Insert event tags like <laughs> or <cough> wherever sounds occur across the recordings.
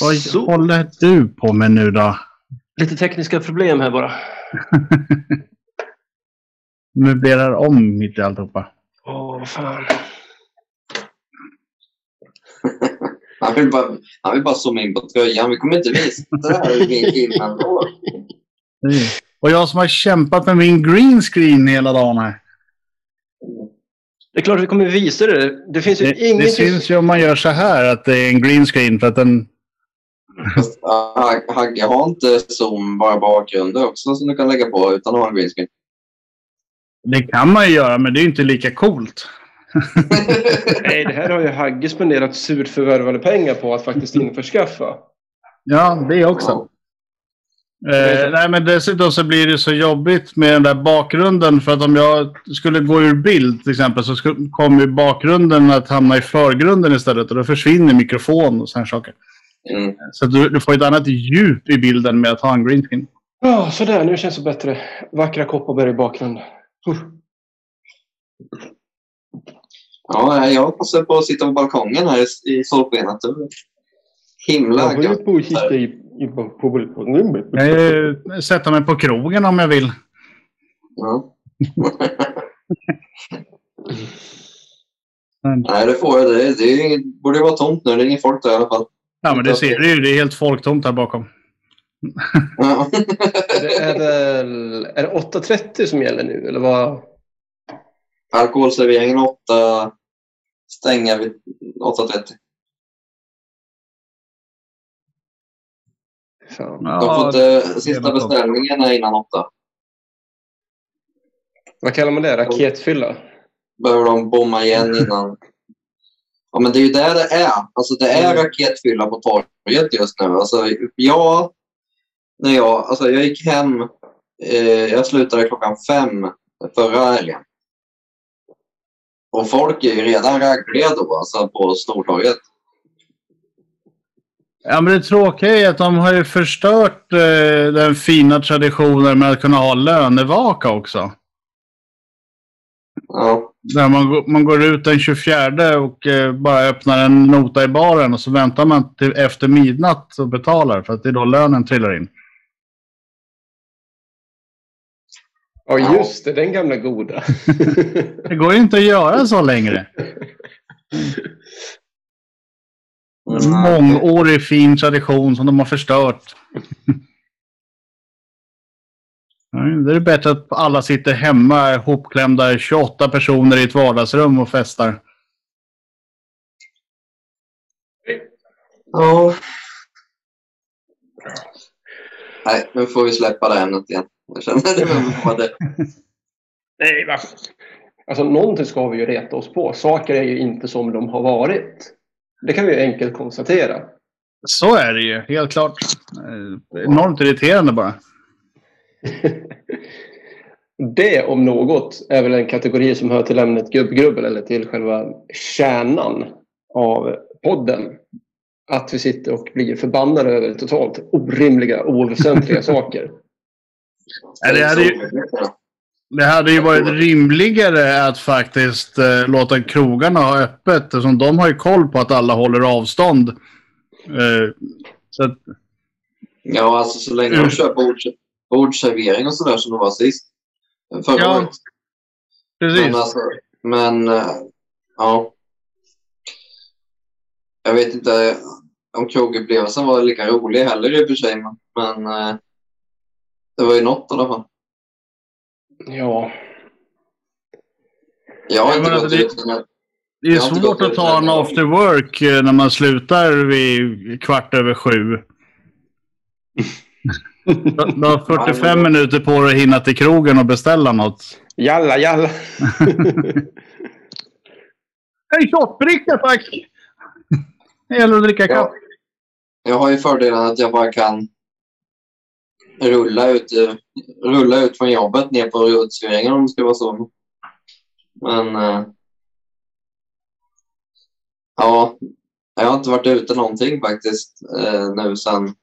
Vad Så. håller du på med nu då? Lite tekniska problem här bara. <laughs> Möblerar om mitt i alltihopa. Åh, vad fan. Han vill, bara, han vill bara zooma in på tröjan. Vi kommer inte visa det här i filmen då. Och jag som har kämpat med min green screen hela dagen här. Det är klart vi kommer visa det. Det finns ju Det, det syns ju om man gör så här att det är en green screen för att den... Fast, ja, Hagge har inte zoom, bara bakgrunder också som du kan lägga på utan att ha en green screen. Det kan man ju göra men det är ju inte lika coolt. <laughs> Nej, det här har ju Hagge spenderat surt förvärvade pengar på att faktiskt införskaffa. Ja, det också. Eh, nej, men dessutom så blir det så jobbigt med den där bakgrunden. För att om jag skulle gå ur bild till exempel så skulle, kommer ju bakgrunden att hamna i förgrunden istället. Och då försvinner mikrofon och sådana saker. Mm. Så du, du får ett annat djup i bilden med att ha en green screen. Ja, sådär. Nu känns det bättre. Vackra Kopparberg i bakgrunden. Uh. Ja, jag passar på att sitta på balkongen här i, i solskenet. Himla gött. Jag kan ju sätta mig på krogen om jag vill. Ja. <laughs> Nej, det får jag. Det, det är inget, borde vara tomt nu. Det är ingen folk där i alla fall. Ja, men det ser du ju. Det är helt folktomt här bakom. Ja. <laughs> Det är väl... Är det 8.30 som gäller nu, eller vad? Alkoholserveringen 8 stänger vid 8.30. Fan. De får inte, sista är innan 8. Vad kallar man det? Raketfylla? Behöver de bomma igen innan. Ja, men det är ju där det är. Alltså det är raketfylla på torget just nu. Alltså, jag, när jag, alltså, jag gick hem. Eh, jag slutade klockan fem förra helgen. Och folk är ju redan raggliga alltså på Stortorget. Ja, men det tråkiga är att de har ju förstört eh, den fina traditionen med att kunna ha lönevaka också. Ja, Där man, går- man går ut den 24 och eh, bara öppnar en nota i baren och så väntar man till efter midnatt och betalar för att det är då lönen trillar in. Ja, just det. Den gamla goda. <laughs> Det går ju inte att göra så längre. <laughs> En mångårig fin tradition som de har förstört. Ja, Det är bättre att alla sitter hemma ihopklämda 28 personer i ett vardagsrum och festar. Ja. Nej, nu får vi släppa det ämnet igen. Jag känner det med det. <laughs> Nej, va? Alltså någonting ska vi ju reta oss på. Saker är ju inte som de har varit. Det kan vi ju enkelt konstatera. Så är det ju, helt klart. Eh, Enormt irriterande bara. <laughs> Det om något är väl en kategori som hör till ämnet gubbgrubbel eller till själva kärnan av podden. Att vi sitter och blir förbannade över totalt orimliga, oväsentliga <laughs> saker. Det hade ju- Det hade ju varit rimligare att faktiskt eh, låta krogarna ha öppet eftersom de har ju koll på att alla håller avstånd. Eh, så att, Ja, alltså så länge de kör bords, bordsservering och sådär som det var sist. Förra Ja, året. precis. Men, alltså, men eh, ja. Jag vet inte om krogupplevelsen var lika rolig heller i och för sig. Men, eh, det var ju något i alla fall. Ja, Jag har Ja, inte gått alltså, det- ut. Men, Det är svårt att ta en after work eh, när man slutar vid kvart över sju. <laughs> Du har 45 minuter på dig att hinna till krogen och beställa något. jalla jalla. <laughs> En shotbricka tack! Det gäller att dricka ja. kaffe. Jag har ju fördelen att jag bara kan rulla ut, rulla ut från jobbet ner på uteserveringen om det ska vara så. Men eh, ja, jag har inte varit ute någonting faktiskt eh, nu sedan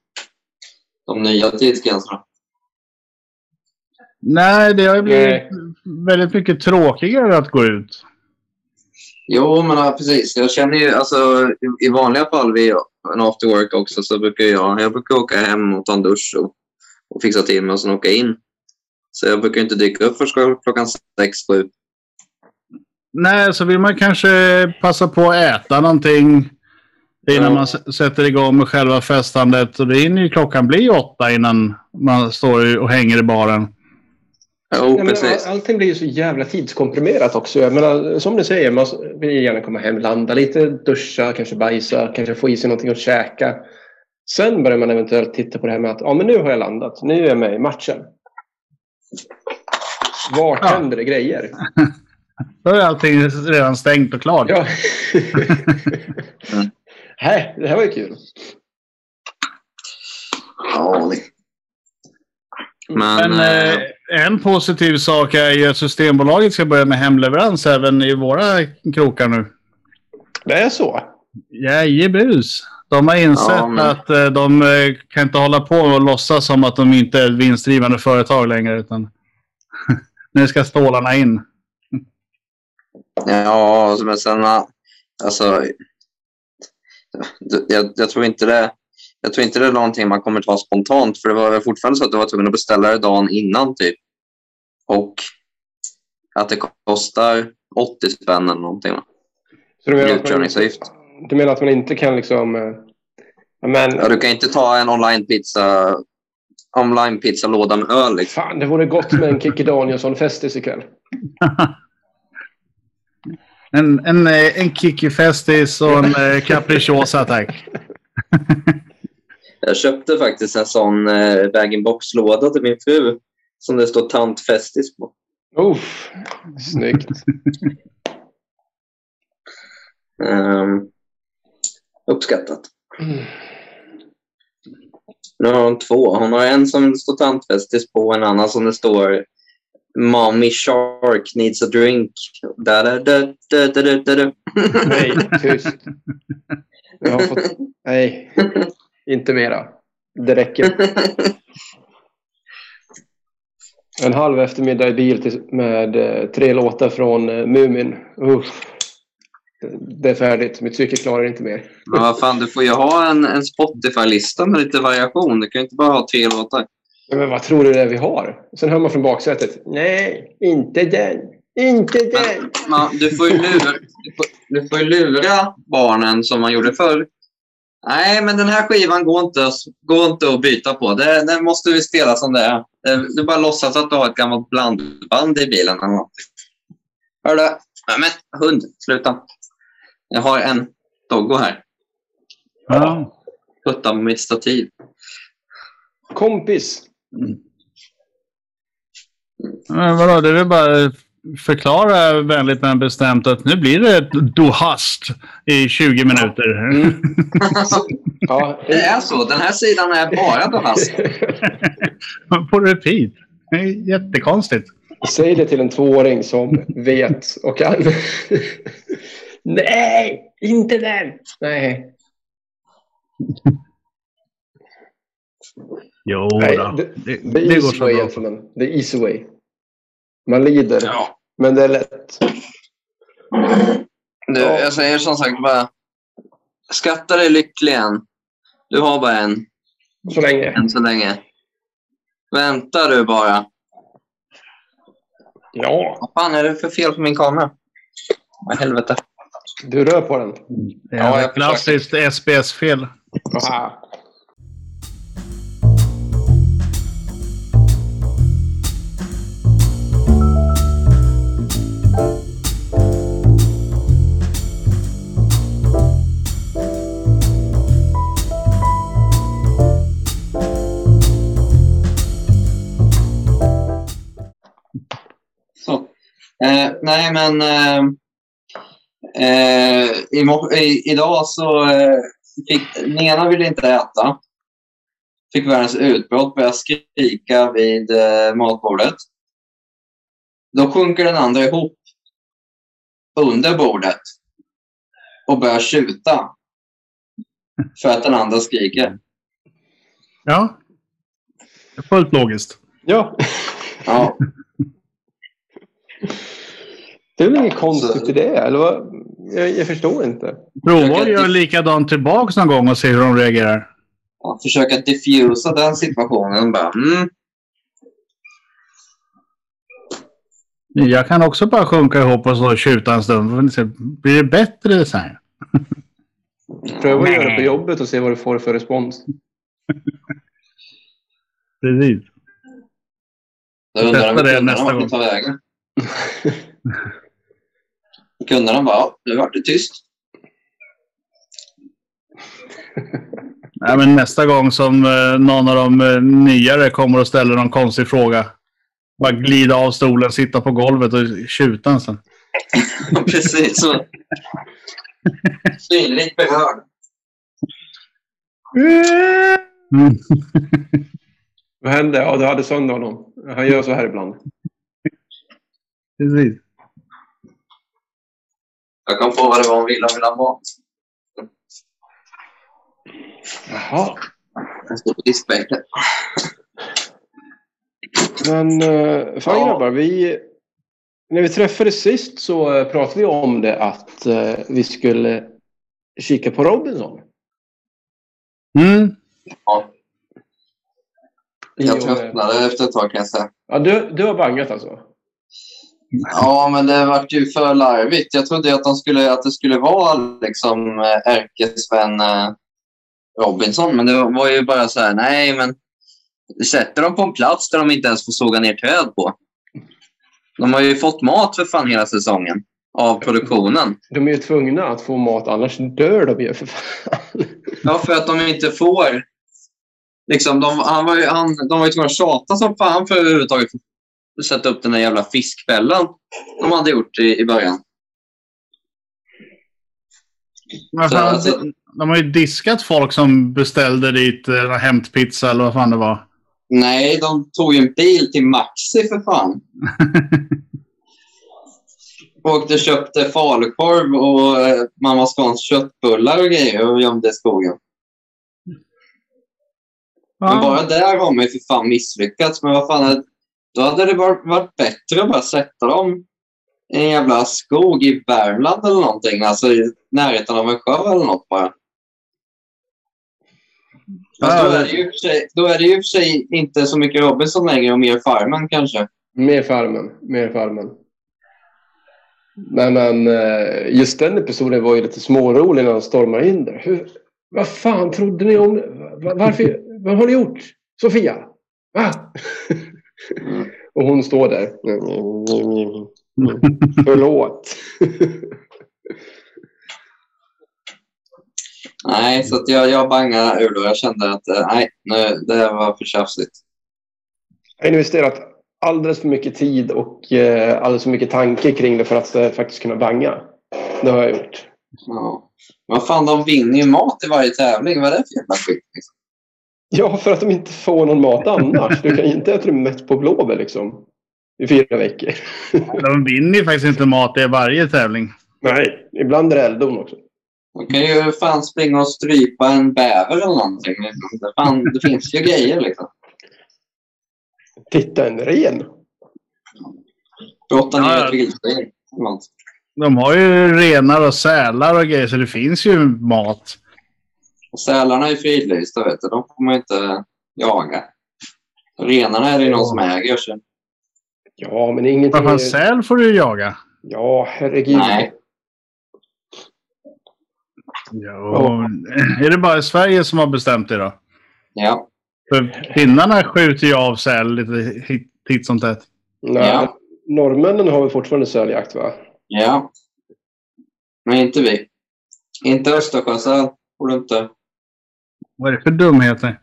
de nya tidsgränserna. Nej, det har ju blivit Nej. väldigt mycket tråkigare att gå ut. Jo, men ja, precis. Jag känner ju alltså i, i vanliga fall vid en after work också så brukar jag, jag brukar åka hem och ta en dusch och, och fixa till mig och sen åka in. Så jag brukar inte dyka upp förrän klockan sex, sju. Nej, så vill man kanske passa på att äta någonting innan Ja. man s- sätter igång med själva festandet. Och det hinner ju klockan bli åtta innan man står och hänger i baren. Jo, Nej, men precis. all- allting blir ju så jävla tidskomprimerat också. Jag menar, som du säger, man vill gärna komma hem, landa lite, duscha, kanske bajsa, kanske få i sig någonting att käka. Sen börjar man eventuellt titta på det här med att ja, men nu har jag landat, nu är jag med i matchen. Vart Ja. händer det grejer? <laughs> Då är allting redan stängt och klart. Ja. <laughs> <laughs> Mm. Nej, det här var ju kul. Ja, Men, Men eh, eh, en positiv sak är ju att Systembolaget ska börja med hemleverans även i våra krokar nu. Det är så. Jajebus. De har insett Ja, men- att eh, de eh, kan inte hålla på och låtsas som att de inte är ett vinstdrivande företag längre. Utan <laughs> nu ska stålarna in. Ja, men sen... Alltså, jag, jag, tror inte det, jag tror inte det är någonting man kommer ta spontant. För det var väl fortfarande så att du var tvungen att beställa det dagen innan typ. Och att det kostar 80 spänn eller någonting. Så du menar, att man, Utkörningsavgift. du menar att man inte kan liksom... eh, Men, Ja, du kan inte ta en online-pizza online pizzalåda med öl. Liksom. fan, det vore gott med en Kikki Danielsson-festis ikväll. <laughs> En, en, eh, en Kikki Festis och en eh, Capricciosa tack. <laughs> Jag köpte faktiskt en sån eh, bag-in-box-låda till min fru som det står tant Festis på. Uff, snyggt. <laughs> Ehm, uppskattat. Mm. Nu har hon två. Hon har en som det står tantfestis på och en annan som det står Mommy Shark needs a drink. Da, da, da, da, da, da, da. Nej, tyst. <laughs> Jag har fått... Nej, inte mera. Det räcker. <laughs> En halv eftermiddag i bil med eh, tre låtar från eh, Mumin. Uff. Det är färdigt. Mitt psyke klarar inte mer. Men vad fan, du får ju ha en, en Spotify-lista med lite variation. Du kan ju inte bara ha tre låtar. Men vad tror du det är vi har? Sen hör man från baksätet. Nej, inte den. Inte den. Man, du, får ju lura, du, får, du får ju lura barnen som man gjorde förr. Nej, men den här skivan går inte, att- går inte att byta på. Det, den måste vi spela som det är. Du bara låtsas att du har ett gammalt blandband i bilen. Eller något. Hör du? Nej, men hund, sluta. Jag har en doggo här. Ja. Putta på mitt stativ. Kompis. Men vadå, det är väl bara förklara vänligt men bestämt att nu blir det ett du hast i 20 minuter. Mm. <laughs> Ja, Det är så. Den här sidan är bara då hast. På repeat. Det är jättekonstigt. Säg det till en tvååring som vet och kan. <laughs> Nej, inte den! Nej. Jo Nej, det- Det, Det det, går easy så way, bra. gentlemen. Det är easy way. Man lider, Ja. men det är lätt. Du, jag säger som sagt bara... Skatta dig lycklig än. Du har bara en. Så länge. än så länge. Vänta du bara. Ja, Vad fan är det för fel på min kamera? Vad helvete. du rör på den. Det Ja, ett klassiskt SBS-fel. Eh, nej, men... Eh, eh, i, i, idag så eh, fick... Nena ville inte äta. Fick världens utbrott, började skrika vid eh, matbordet. Då sjunker den andra ihop under bordet och börjar tjuta för att den andra skriker. Ja. Det är fullt logiskt. Ja, Ja, <laughs> det är väl inget konstigt i det? Eller vad? Jag, jag förstår inte. Prova att göra likadant tillbaks någon gång och se hur de reagerar. Ja, försöka diffusa den situationen. Bara, mm, Jag kan också bara sjunka ihop och så tjuta en stund. Blir det bättre sen? <laughs> Pröva att göra det på jobbet och se vad du får för respons. <laughs> Precis. Jag undrar Testa om det nästa vart gång. <laughs> Kunderna bara, ja, nu vart det tyst. <laughs> Nej, men nästa gång som eh, någon av de eh, nyare kommer och ställer någon konstig fråga. Bara glida av stolen, sitta på golvet och tjuta en sen. <laughs> Precis så. Synligt berörd. Mm. Vad hände? Ja, du hade sönder honom. Han gör så här ibland. Precis. Jag kom på vad det var hon ville. Hon ville ha mat. Jaha. Den står på diskbänken. Men uh, fan Ja. grabbar, vi... När vi träffades sist så eh, pratade vi om det att eh, vi skulle kika på Robinson. Mm. Ja, jag eh, tröttnade efter ett tag kan jag säga. Ja, du, du har bangat alltså? Ja, men det vart ju för larvigt. Jag trodde att, de skulle, att det skulle vara liksom eh, ärkesvän eh, Robinson, men det var ju bara så här, nej, men sätter dem på en plats där de inte ens får såga ner träd på. De har ju fått mat för fan hela säsongen av produktionen. De är ju tvungna att få mat, annars dör de ju för fan. Ja, för att de inte får... Liksom, de, han var ju, han, de var ju tvungna att tjata som fan för att överhuvudtaget få sätta upp den där jävla fiskfällan de hade gjort i, i början. Så, alltså- De har ju diskat folk som beställde dit eh, hämtpizza eller vad fan det var. Nej, de tog ju en bil till Maxi för fan. <laughs> Åkte och köpte falukorv och eh, mamma Scans köttbullar och grejer och gömde i skogen. Men bara där har man ju för fan misslyckats. Men vad fan, då hade det varit, bättre att bara sätta dem i en jävla skog i Värmland eller någonting. Alltså i närheten av en sjö eller något bara. Fast då, är det ju i och för sig, då är det ju i och för sig inte så mycket Robinson längre och mer Farmen kanske. Mer farmen. Mer farmen. Men, men eh, just den episoden var ju lite smårolig när de stormar in där. Hur, vad fan trodde ni om Varför? Vad har ni gjort? Sofia? Va? <laughs> Och hon står där. <laughs> Förlåt. Nej, så jag, jag bangade ur då. Jag kände att eh, nej, nu, det här var för tjafsigt. Jag har investerat alldeles för mycket tid och eh, alldeles för mycket tanke kring det för att eh, faktiskt kunna banga. Det har jag gjort. Ja. Vad fan, de vinner ju mat i varje tävling. Vad är det för jävla skit? Liksom? Ja, för att de inte får någon mat annars. Du kan ju inte äta dig mätt på blåbär liksom. I fyra veckor. De vinner ju faktiskt inte mat i varje tävling. Nej, ibland är det eldon också. De kan ju fan springa och strypa en bäver eller någonting. liksom. Det, fan, det finns ju grejer liksom. Titta, en ren. Brotta ner ett vildsvin. De har ju renar och sälar och grejer så det finns ju mat. Och Sälarna är fridlysta, vet du. De får man inte jaga. Renarna är det ju någon som äger. Så. Ja, men ingenting... Vad fan, säl får du ju jaga. Ja, herregud. Nej. Ja. Är det bara Sverige som har bestämt det då? Ja. För finnarna skjuter ju av säl lite hit, hit som tätt. Nej, Ja. Norrmännen har väl fortfarande säljakt, va? Ja. Men inte vi. Inte Östersjösäl. Får du inte. Vad är det för dumheter?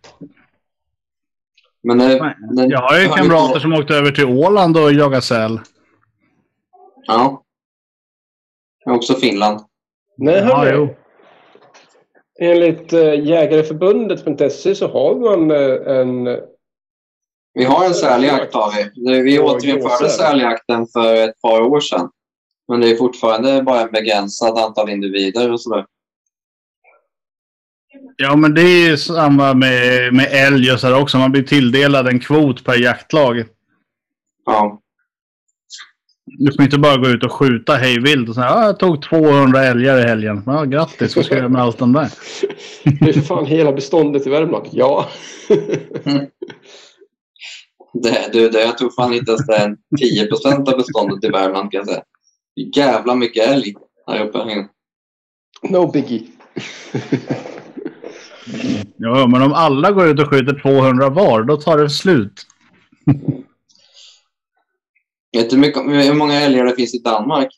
Men det, den, Jag har ju kamrater inte- som åkte över till Åland och jagade säl. Ja. Också Finland. Nej, Ja, jo. Enligt äh, jägareförbundet.se så har man eh, en... Vi har en säljakt har vi. Vi återinförde säljakten för ett par år sedan. Men det är fortfarande bara en begränsad antal individer och sådär. Ja, men det är ju samma med, med älg och sådär också. Man blir tilldelad en kvot per jaktlag. Ja. Du får inte bara gå ut och skjuta hej vilt och säga ah, jag tog 200 älgar i helgen. Ja, grattis, vad ska jag göra med allt de där? <laughs> Det är fan hela beståndet i Värmland. Ja. <laughs> Det, du, det, jag tror fan inte ens det är 10 procent av beståndet i Värmland kan jag säga. Jävla mycket älg här uppe. No biggie. <laughs> Ja, men om alla går ut och skjuter 200 var, då tar det slut. <laughs> Vet du hur många älgar det finns i Danmark?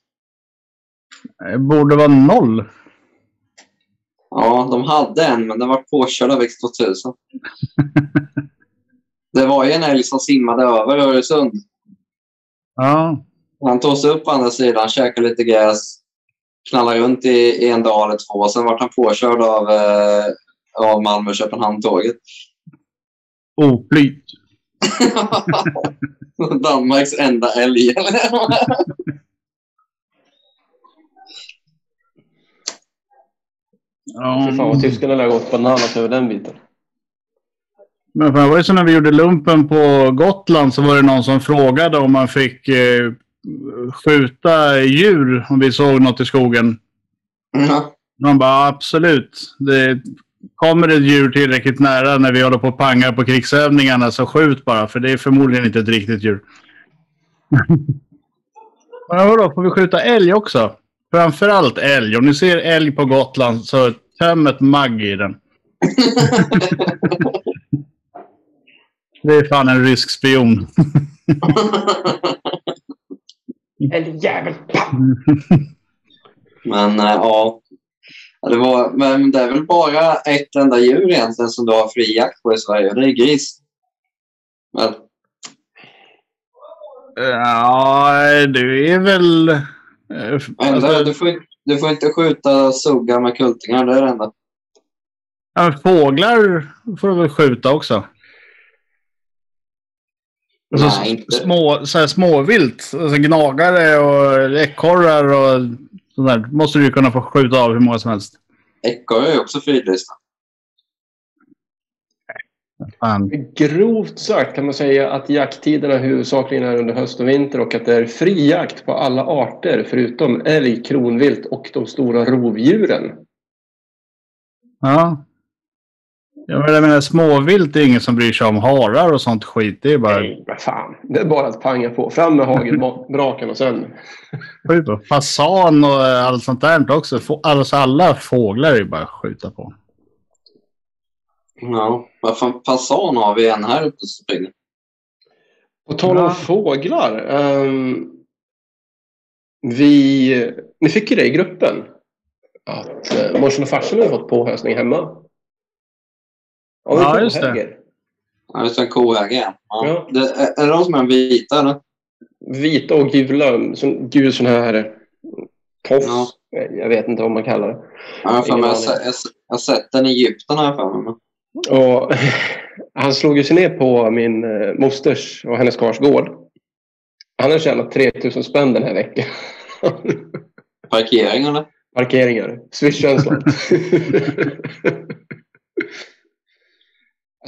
Det borde vara noll. Ja, de hade en, men den var påkörd av X2000. <laughs> Det var ju en älg som simmade över Öresund. Ja, Han tog sig upp på andra sidan, käkade lite gräs, knallade runt i, i en dag eller två. Sen var han påkörd av, eh, av Malmö-Köpenhamn-tåget. oflyt. <laughs> Danmarks enda älg. Ja, Fy fan vad tyskarna lär ha gått bananas över den biten. Men fan, det var ju så när vi gjorde lumpen på Gotland så var det någon som frågade om man fick eh, skjuta djur om vi såg något i skogen. Ja. De bara absolut. Det kommer ett djur tillräckligt nära när vi håller på och pangar på krigsövningarna så skjut bara för det är förmodligen inte ett riktigt djur. <laughs> Men vadå, får vi skjuta älg också? Framförallt älg. Om ni ser älg på Gotland så töm ett magg i den. <laughs> Det är fan en rysk spion. <laughs> Älgjävel! Men eh, ja, Ja, det, var, men det är väl bara ett enda djur egentligen som du har fri jakt på i Sverige. Det är gris. Men, Ja, det är väl... eh, men alltså- du, får, du får inte skjuta suggar med kultingar. Det är det enda. Ja, men fåglar får du väl skjuta också? Alltså, Nej, inte. små, så här småvilt, alltså gnagare och ekorrar och sånt där. måste du kunna få skjuta av hur många som helst. Ekorre är ju också fridlysta. Fan. Grovt sagt kan man säga att jakttiderna huvudsakligen är under höst och vinter och att det är fri jakt på alla arter förutom älg, kronvilt och de stora rovdjuren. Ja. Ja, men jag menar, småvilt är ingen som bryr sig om harar och sånt skit. Det är bara Nej, vad fan. Det är bara att panga på. Fram med hagelbraken <laughs> och sen... skjut på. Fasan och eh, allt sånt där också. Alltså, alla fåglar är ju bara att skjuta på. Ja, vad fan fasan har vi en här uppe som springer? På tal om Ja. fåglar. ehm, vi... Ni fick ju det i gruppen. Att uh, morsan och farsan har fått påhösning hemma. Ja, just det. Ja, just en kohäge. Ja. Ja. Det, är, är det de som är vita eller? Vita och gula. Som, gul sån här tofs. Ja. Jag vet inte vad man kallar det. Ja, jag mig, har se- jag har sett den i Egypten jag för mig. Och <laughs> han slog ju sig ner på min eh, mosters och hennes kars gård. Han har tjänat 3000 spänn den här veckan. <laughs> Parkering eller? Parkeringar. Slant. <laughs>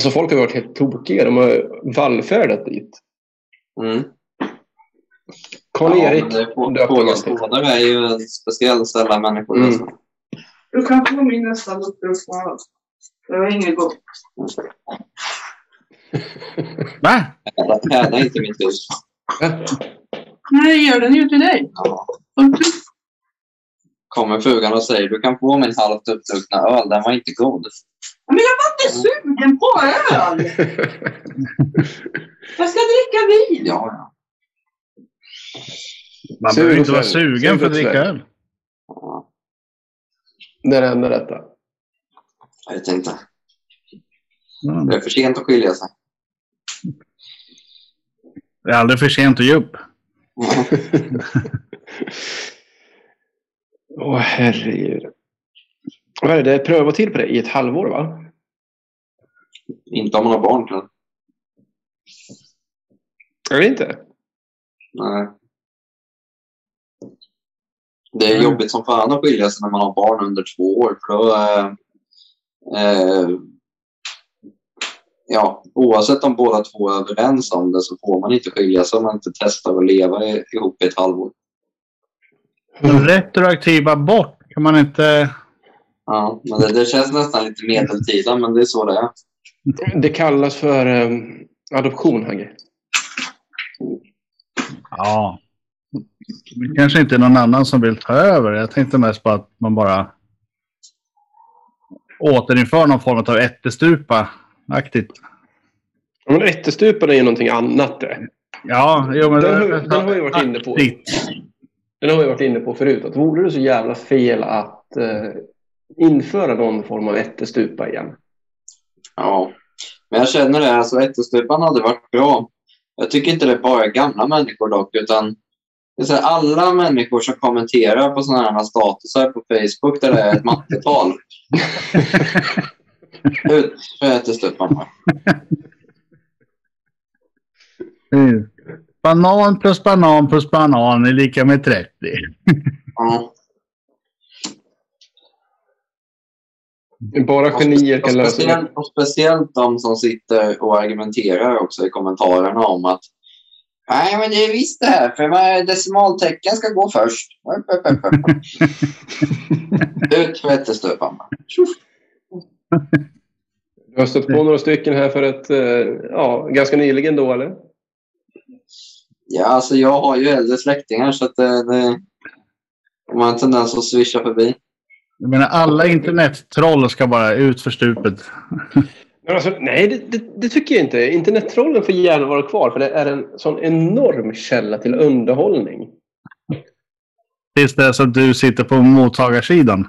alltså folk har varit helt tokiga. De har vallfärdat dit. Mm. Karl-Erik Ja, det är ju en speciell ställa människor. Mm. alltså. Du kan få min nästa uppdrag. Det var inget gott. <laughs> Va? Häda inte mitt hus. Nej, gör den ju till dig. Ja. Kommer frugan och säger du kan få min halvt uppdruckna öl, den var inte god. Men jag var inte sugen på öl! <laughs> Jag ska dricka vin. Ja, ja. Man behöver inte vara sugen för att dricka öl. ja. Det är det enda rätta. Jag vet inte. Mm. Det är för sent att skilja sig. Det är aldrig för sent att ge upp. <laughs> <laughs> Åh herregud. Vad är det? Är prövotid på det i ett halvår va? inte om man har barn kanske. Är det inte? Nej. Det är Nej. jobbigt som fan att skilja sig när man har barn under två år. För då, eh, eh, ja, oavsett om båda två är överens om det så får man inte skilja sig om man inte testar att leva ihop i ett halvår. Retroaktiva bort kan man inte... Ja, men det, det känns nästan lite medeltida, men det är så det är. Det kallas för eh, adoption, Hagge. Ja. Det kanske inte är någon annan som vill ta över. Jag tänkte mest på att man bara återinför någon form av ättestupa-aktigt. Ja, men ättestupan är ju någonting annat. Det. Ja, jo, men Den har- den har vi varit inne på. Aktigt. Den har vi varit inne på förut. Att vore det så jävla fel att eh, införa någon form av ättestupa igen? Ja, men jag känner det. Alltså, ättestupan hade varit bra. Jag tycker inte det är bara gamla människor dock, utan här, alla människor som kommenterar på sådana här statusar på Facebook där det är ett mattetal. <laughs> Ut för ättestupan. Mm. Banan plus banan plus banan är lika med 30. Ja. Bara genier kan lösa det. speciellt, och speciellt de som sitter och argumenterar också i kommentarerna om att Nej, men det är visst det här, för decimaltecken ska gå först. <laughs> Ut för ättestupan. Du har stött på några stycken här för ett, eh, ja, ganska nyligen då, eller? Ja, alltså jag har ju äldre släktingar så att det, det de har en tendens att swisha förbi. Jag menar, alla internettroll ska bara ut för stupet. <laughs> Men alltså, nej, det, det, det tycker jag inte. Internettrollen får gärna vara kvar för det är en sån enorm källa till underhållning. Tills dess att du sitter på mottagarsidan.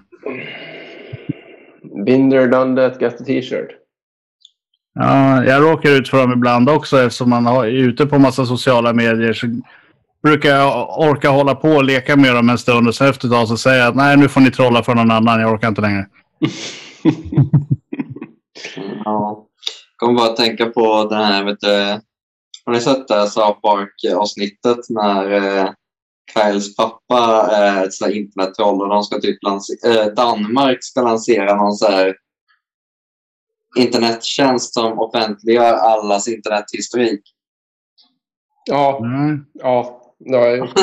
Binder done that, got the t-shirt. Ja, jag råkar ut för dem ibland också eftersom man är ute på massa sociala medier. Så brukar jag orka hålla på och leka med dem en stund och sen efter ett tag så säger jag att nej, nu får ni trolla för någon annan. Jag orkar inte längre. <laughs> Ja. Kommer bara att tänka på den här, vet du, har ni sett det här South Park-avsnittet när eh, Kyles pappa är ett internet-troll. och de ska typ lansera, eh, Danmark ska lansera någon så här internettjänst som offentliggör allas internethistorik. Ja, Mm. ja. ja. <laughs>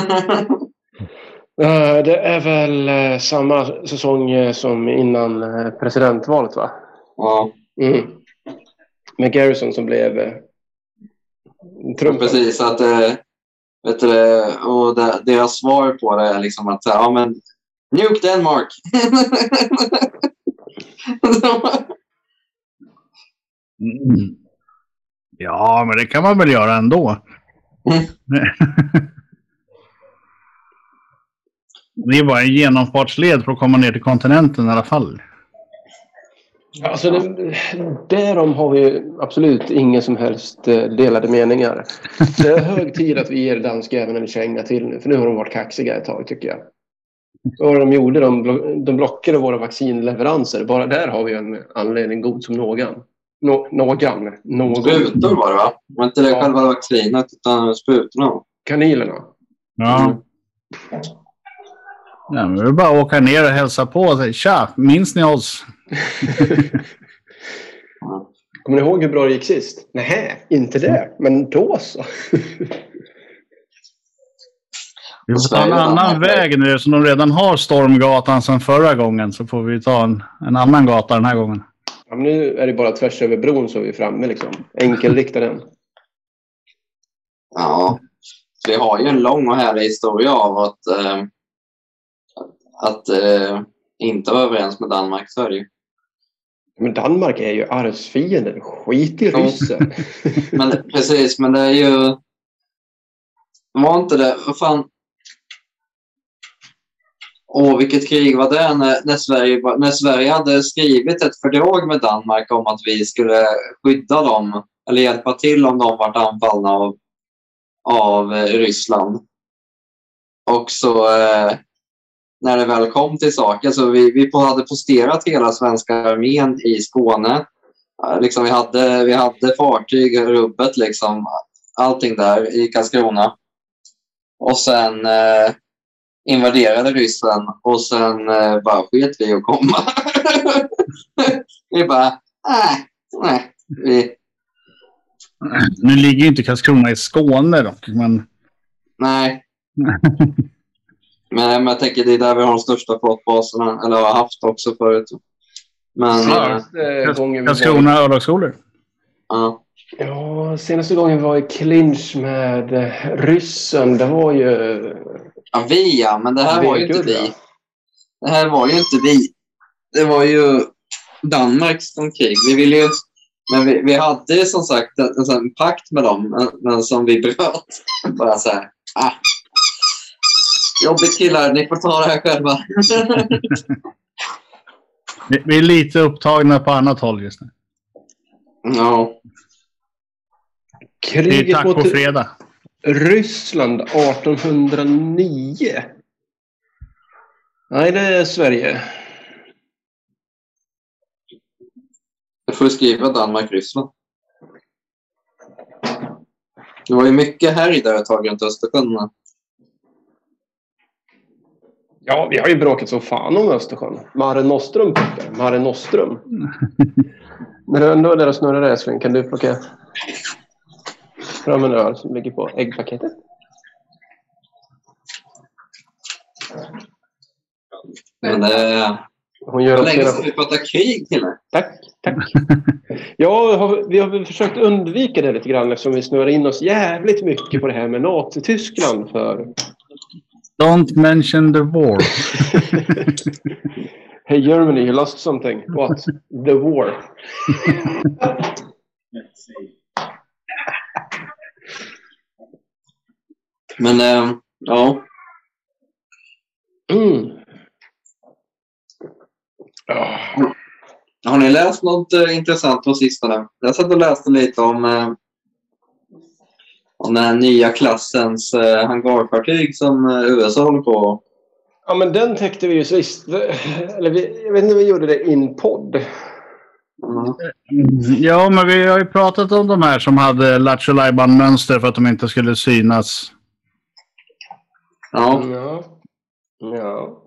Eh, Det är väl eh, samma säsong eh, som innan presidentvalet, va? ja, Mm. Med Garrison som blev Trump. precis. Att, vet du, det, och det, deras svar på det är liksom att ja, men Nuke Denmark! <laughs> <laughs> Mm. Ja, men det kan man väl göra ändå. Mm. <laughs> Det är bara en genomfartsled för att komma ner till kontinenten i alla fall. Alltså, det, därom har vi absolut inga som helst eh, delade meningar. Det är hög tid att vi ger danskjäveln en känga till nu, för nu har de varit kaxiga ett tag tycker jag. Vad de gjorde? De, de blockade våra vaccinleveranser. Bara där har vi en anledning god som någon. Nå, någon. Någon. Sprutor var det va? var inte det Ja. själva vaccinet utan sprutorna. Kanilerna. Ja. Mm. ja men det är bara att åka ner och hälsa på och säga tja, minns ni oss? <laughs> Kommer ni ihåg hur bra det gick sist? Nej, inte det. Men då så. <laughs> Vi får ta en annan väg nu som de redan har Stormgatan sedan förra gången. Så får vi ta en, en annan gata den här gången. Nu är det bara tvärs över bron så är vi framme liksom. Enkelrikta den. Ja, vi har ju en lång och härlig historia av att, eh, att eh, inte vara överens med Danmark. Så är det ju. Men Danmark är ju arvsfienden. Skit i ryssen. Men precis, men det är ju... Var inte det... Vad fan? Åh, vilket krig var det när, när, Sverige, när Sverige hade skrivit ett fördrag med Danmark om att vi skulle skydda dem eller hjälpa till om de vart anfallna av, av eh, Ryssland. Och så eh, när det väl kom till saken så vi, vi hade posterat hela svenska armén i Skåne. Liksom vi, hade, vi hade fartyg, rubbet, liksom, allting där i Karlskrona. Och sen eh, invaderade Ryssland och sen eh, bara sket vi att komma. <laughs> vi bara, nej, nej. Vi, Nu ligger ju inte Karlskrona i Skåne dock, men... Nej. Men, men jag tänker det är där vi har de största flottbaserna, eller har haft också förut. Men eh, Senaste gången vi var, Karlskrona örlogsskolor. ja. ja, senaste gången vi var i clinch med eh, ryssen, det var ju... ja, vi ja, men det här var ju inte vi. Det här var ju inte vi. Det var ju Danmark som krig. Vi ville ju, men vi, vi hade ju som sagt en, en sån pakt med dem, men, men som vi <laughs> bröt. Bara så här, ah. Jobbigt killar, ni får ta det här själva. <laughs> Vi är lite upptagna på annat håll just nu. ja. Det är tack på fredag. Ryssland 1809. Nej, det är Sverige. Jag får skriva Danmark-Ryssland. Det var ju mycket härj där ett tag runt Östersjön. Ja, vi har ju bråkat som fan om Östersjön. Mare Nostrum. Mare Nostrum. När du ändå är där och snurrar älskling, kan du plocka fram en öl som ligger på äggpaketet? Men det Hon gör länge sedan vi pratade krig killar. Tack, tack. <laughs> Ja, har- vi har försökt undvika det lite grann eftersom vi snurrar in oss jävligt mycket på det här med Nazityskland för Don't mention the war. <laughs> Hey Germany, you lost something. What? The war. <laughs> Men eh, ja, Mm. Ja. har ni läst något eh, intressant på sistone? Jag satt och läste lite om, eh, om den här nya klassens eh, hangarfartyg som eh, USA håller på Ja, men den täckte vi ju sist. Eller vi, jag vet inte om vi gjorde det in podd. mm. Ja, men vi har ju pratat om de här som hade Lattjo mönster för att de inte skulle synas. Ja, Ja. Ja.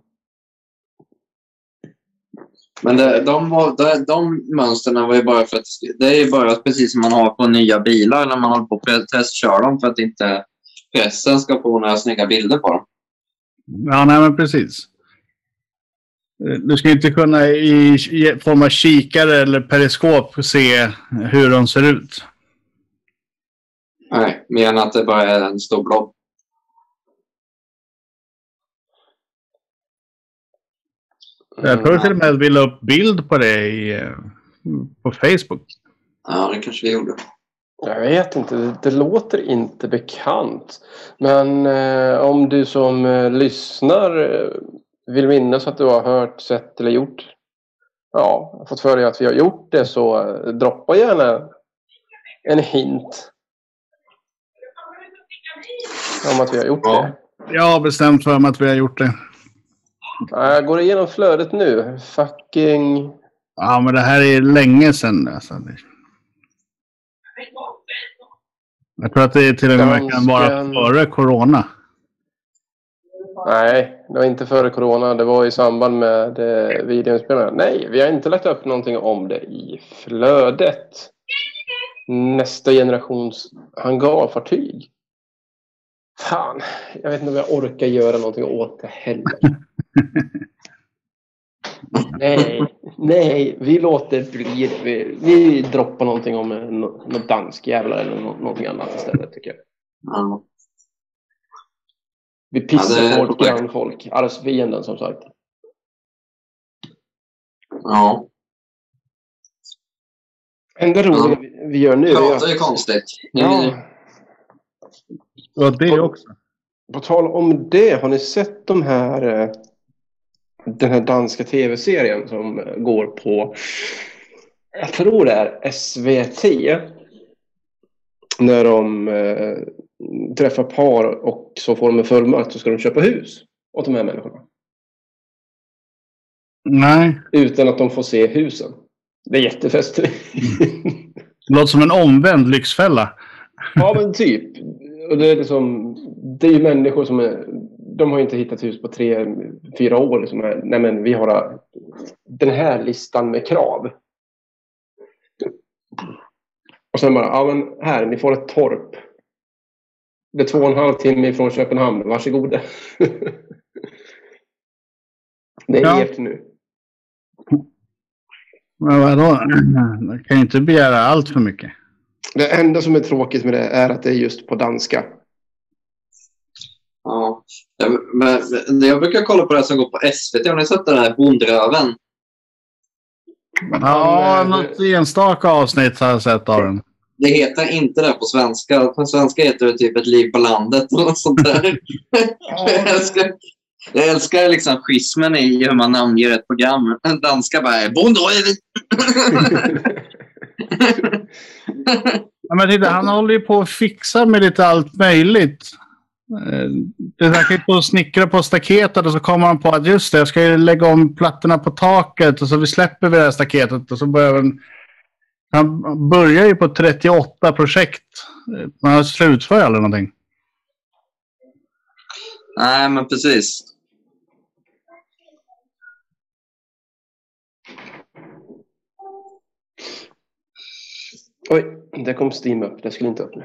men det, de, de, de mönstren var ju bara för att det är ju bara precis som man har på nya bilar när man håller på att testköra dem för att inte pressen ska få några snygga bilder på dem. Ja, nej men precis. Eh, Du ska inte kunna i i form av kikare eller periskop se hur de ser ut. Nej, mer än att det bara är en stor blob. Jag tror till och med att vi la upp bild på det i, eh, på Facebook. Ja, det kanske vi gjorde. Jag vet inte, det, det låter inte bekant. Men eh, om du som eh, lyssnar eh, vill minnas att du har hört, sett eller gjort ja, fått för dig att vi har gjort det så eh, droppa gärna en hint om att vi har gjort Ja. det. Jag har bestämt för mig att vi har gjort det. Ja, Jag går igenom flödet nu. Fucking... Ja, men det här är länge sedan. Alltså. Jag tror att det till och med kan vara Dansken. före corona. Nej, det var inte före corona. Det var i samband med eh, videoinspelningen. Nej, vi har inte lagt upp någonting om det i flödet. Nästa generations hangarfartyg. Fan, jag vet inte om jag orkar göra någonting åt det heller. <laughs> nej, nej, vi låter bli det. Vi, vi droppar någonting om eh, nå- något dansk jävlar eller nå- någonting annat istället tycker jag. Ja. Vi pissar Ja, det på vårt grannfolk. Arvsfienden som sagt. ja. Enda roliga vi, vi gör nu är Pratar är konstigt. Ni- Ja, det också. på tal om det, har ni sett de här... eh, Den här danska tv-serien som går på... Jag tror det är SVT. När de eh, träffar par och så får de en fullmakt så ska de köpa hus åt de här människorna. Nej, Utan att de får se husen. Det är jättefestligt. det låter som en omvänd lyxfälla. Ja, men typ. Och det är liksom, det är ju människor som är, de har inte hittat hus på tre, fyra år. Som är, nej men vi har den här listan med krav. Och sen bara, ja men här, ni får ett torp. Det är två och en halv timme ifrån Köpenhamn. Varsågoda. <laughs> det är Ja. ert nu. Men vadå? Man kan ju inte begära allt för mycket. Det enda som är tråkigt med det är att det är just på danska. Ja. Men, men jag brukar kolla på det som går på SVT. Har ni sett den här Bondröven? Ja, Men, något enstaka avsnitt har jag sett av den. Det heter inte det på svenska. På svenska heter det typ Ett liv på landet eller något sånt där. <laughs> jag älskar, jag älskar liksom schismen i hur man namnger ett program. Danska bara Bondröven. <laughs> <laughs> Ja, men titta, han håller ju på att fixa med lite allt möjligt. Eh, kan ju på att snickra på staketet och så kommer han på att just det, jag ska ju lägga om plattorna på taket och så vi släpper vi det här staketet och så börjar han... Han börjar ju på 38 projekt. Eh, Man slutför aldrig någonting. Nej, men precis. Oj, där kom Steam upp. Det skulle inte öppna.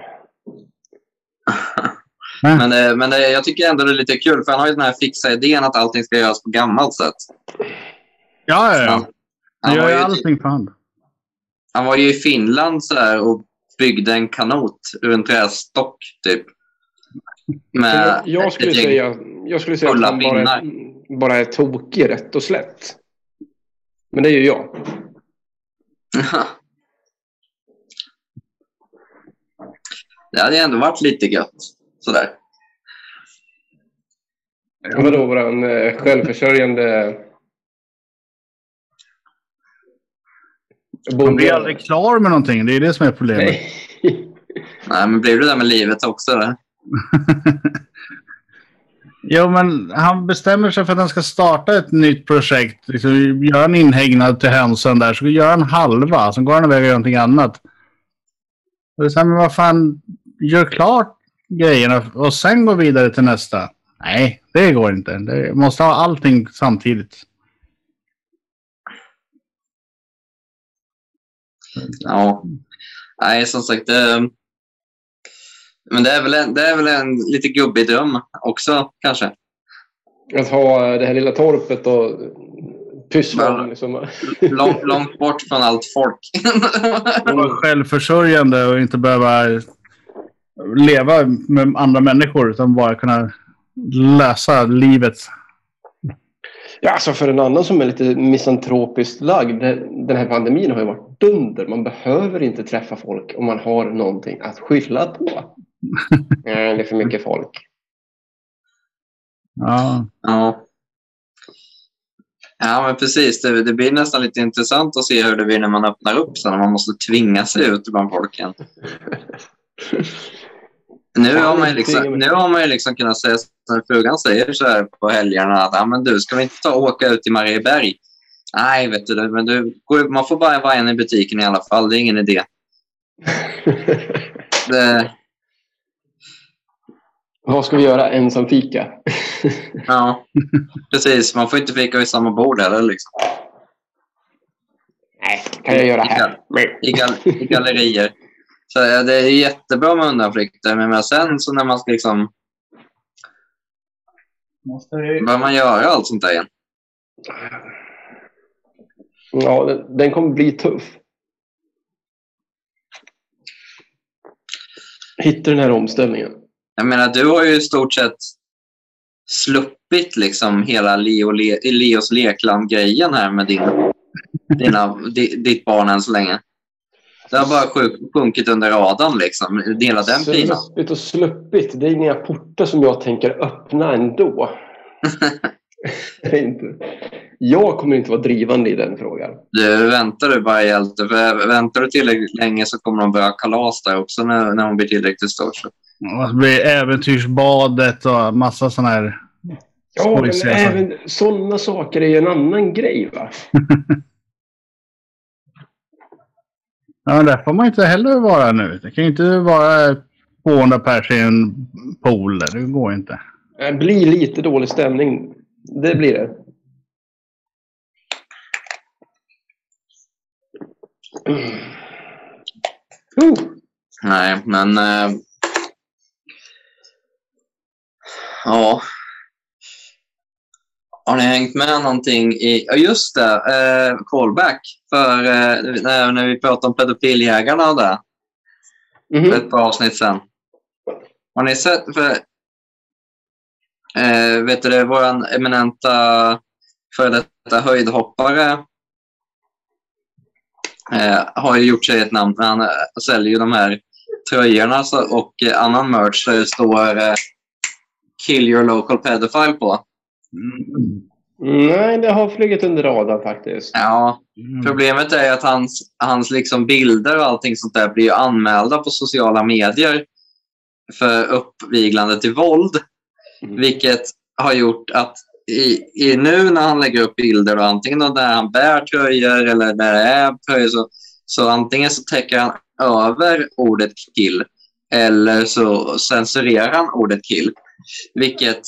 Men, eh, men det, jag tycker ändå det är lite kul för han har ju den här fixa idén att allting ska göras på gammalt sätt. Ja, ja, Han, ja. Han han, gör var, ju allting för hand. han var ju i Finland så här och byggde en kanot ur en trästock typ. Med Jag, jag skulle säga, jag skulle säga att han bara, bara är tokig rätt och slätt. Men det är ju jag. <laughs> det hade ändå varit lite gött. Sådär. Vadå, våran eh, självförsörjande... Han blir aldrig klar med någonting. Det är det som är problemet. Nej. <laughs> Nej, men blir du där med livet också? Eller? <laughs> Jo, men han bestämmer sig för att han ska starta ett nytt projekt. Liksom, gör en inhägnad till hönsen där, så gör han halva. Sen går han iväg och gör någonting annat. Och det är så här, men vad fan, gör klart grejerna och sen gå vidare till nästa. Nej, det går inte. Det måste ha allting samtidigt. Ja. Nej, som sagt. Det, men det är väl en, det är väl en lite gubbig dröm också, kanske. Att ha det här lilla torpet och pyssla Men- om liksom. Långt, långt bort från allt folk. <laughs> Vara självförsörjande och inte behöva leva med andra människor utan bara kunna läsa livet. Ja, alltså för en annan som är lite misantropiskt lagd. Den här pandemin har ju varit dunder. Man behöver inte träffa folk om man har någonting att skylla på. Nej, <laughs> det är för mycket folk. Ja. Ja. Ja, men precis. Det, det blir nästan lite intressant att se hur det blir när man öppnar upp sen. När man måste tvinga sig ut bland folk igen. <laughs> Nu har man ju liksom, nu har man liksom kunnat säga, när frugan säger så här på helgerna att ah, men du, ska vi inte ta och åka ut till Marieberg? Nej, vet du, men du, man får bara vara en i butiken i alla fall. Det är ingen idé. <laughs> Det, Vad ska vi göra ensam fika? <laughs> ja, precis. Man får inte fika vid samma bord heller. Liksom. Nej, kan jag göra här. i, gal i gallerier. Så ja, det är jättebra med undanflykter, men sen så när man ska liksom... Bör man göra allt sånt där igen? Ja, den, den kommer bli tuff. Hitta den här omställningen. Jag menar, du har ju i stort sett sluppit liksom hela Leo, Le Leos Lekland-grejen här med din, dina, di, ditt barn än så länge. Det har bara sjuk- sjunkit under radarn liksom. Dela den pinan. Sluppit och sluppit. Det är inga portar som jag tänker öppna ändå. <laughs> Inte. Jag kommer inte vara drivande i den frågan. Du, väntar du bara hjälte. Väntar du tillräckligt länge så kommer de börja kalas där också när, när hon blir tillräckligt stor. Och så blir det äventyrsbadet och massa sådana här... Ja, men även sådana saker är ju en annan grej va? <laughs> Ja, men där får man inte heller vara nu. Det kan ju inte vara 200 pers i en pool. där. Det går inte. Det blir lite dålig stämning. Det blir det. Oh, Nej, men... Eh, ja. Har ni hängt med någonting i... Ja, just det. Eh, callback. För eh, när, när vi pratade om pedofiljägarna och det. mhm. För ett par avsnitt sen. Har ni sett... För, eh, vet du det, våran eminenta före detta höjdhoppare eh, har ju gjort sig ett namn. Han eh, säljer ju de här tröjorna och eh, annan merch där det står Kill your local pedophile på. Nej, det har flugit under radarn faktiskt. Ja, Mm. Problemet är att hans, hans liksom bilder och allting sånt där blir ju anmälda på sociala medier för uppviglande till våld. Mm. Vilket har gjort att i, i nu när han lägger upp bilder, och antingen då när han bär tröjor eller när det är tröjor, så, så antingen så täcker han över ordet kill eller så censurerar han ordet kill. Vilket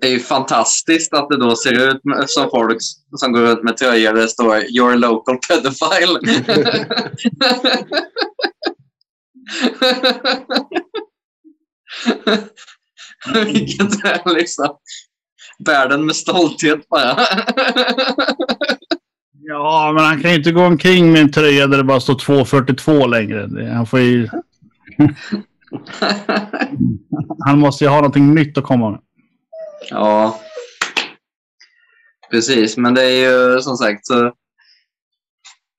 är ju fantastiskt att det då ser ut som folk som går runt med tröjor där det står “Your local pedophile”. <laughs> Vilket är liksom världen med stolthet bara. Ja, men han kan ju inte gå omkring med en tröja där det bara står 2,42 längre. Han får ju... <laughs> Han måste ju ha någonting nytt att komma med. ja, precis. Men det är ju som sagt så.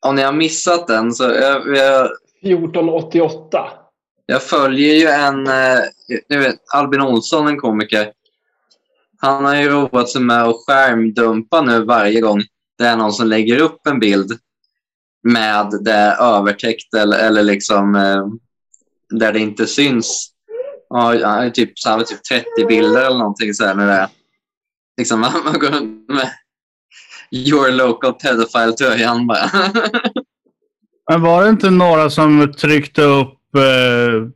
Om ni har missat den så jag, jag, 1488. Jag följer ju en, eh, ni vet, Albin Olsson, en komiker. Han har ju roat sig med att skärmdumpa nu varje gång det är någon som lägger upp en bild med det övertäckt eller, eller liksom eh, där det inte syns. Ja, typ, så här, typ 30 bilder eller någonting så här när det är. Liksom, <laughs> man, går runt med your local pedophile-tröjan bara. <laughs> Men var det inte några som tryckte upp eh,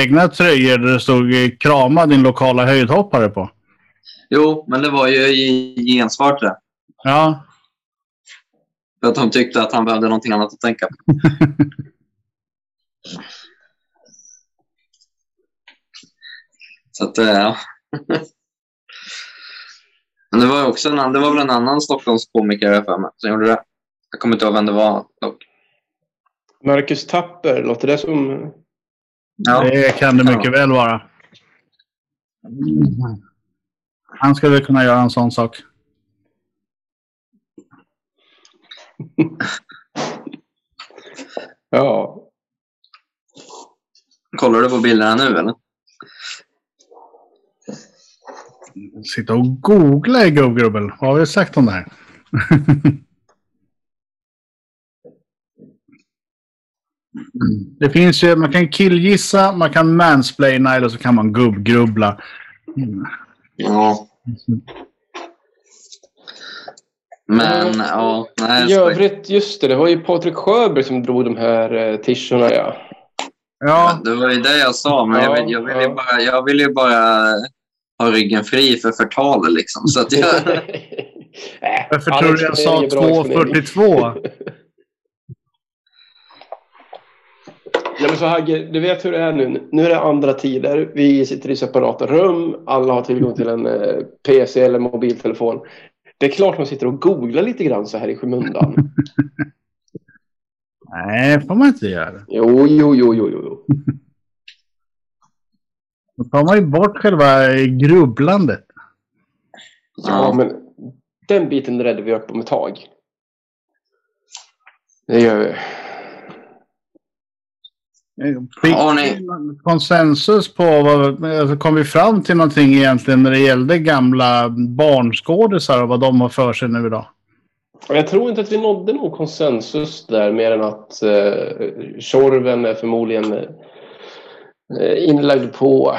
egna tröjor där det stod eh, “Krama din lokala höjdhoppare” på? jo, men det var ju i gensvar till det. Ja, För att de tyckte att han behövde någonting annat att tänka på. <laughs> Så att, eh, ja. <laughs> Men det var också en, annan- det var väl en annan Stockholmskomiker för mig som gjorde det. Jag kommer inte ihåg vem det var dock. Marcus Tapper, låter det som... Ja, det kan det mycket väl vara. Han skulle kunna göra en sån sak. <laughs> Ja. kollar du på bilderna nu eller? Sitta och googla i gubbgrubbel. Vad har vi sagt om det här? <laughs> det finns ju, man kan killgissa, man kan mansplaina eller så kan man gubbgrubbla. Mm. Ja. Men ja, nej. I övrigt, just det, det var ju Patrik Sjöberg som drog de här eh, ja. Ja, Det var ju det jag sa, men jag, Ja, vill, jag, vill ju ja. bara, jag vill ju bara ha ryggen fri för förtal. Liksom. Så att jag, <laughs> varför Alex tror du jag sa Ferreira är bra exponering. 2.42? Ja, men så Hagge, du vet hur det är nu. Nu är det andra tider. Vi sitter i separata rum. Alla har tillgång till en eh, PC eller mobiltelefon. Det är klart man sitter och googlar lite grann så här i skymundan. <laughs> Nej, får man inte göra. Jo, jo, jo, jo, jo. Då tar man ju bort själva grubblandet. Ja, Ja. men den biten räddar vi upp om ett tag. Det gör vi. Fick Har ni- konsensus på vad, alltså kom vi fram till någonting egentligen när det gällde gamla barnskådisar och vad de har för sig nu idag? Och jag tror inte att vi nådde någon konsensus där mer än att eh, Tjorven är förmodligen eh, inlagd på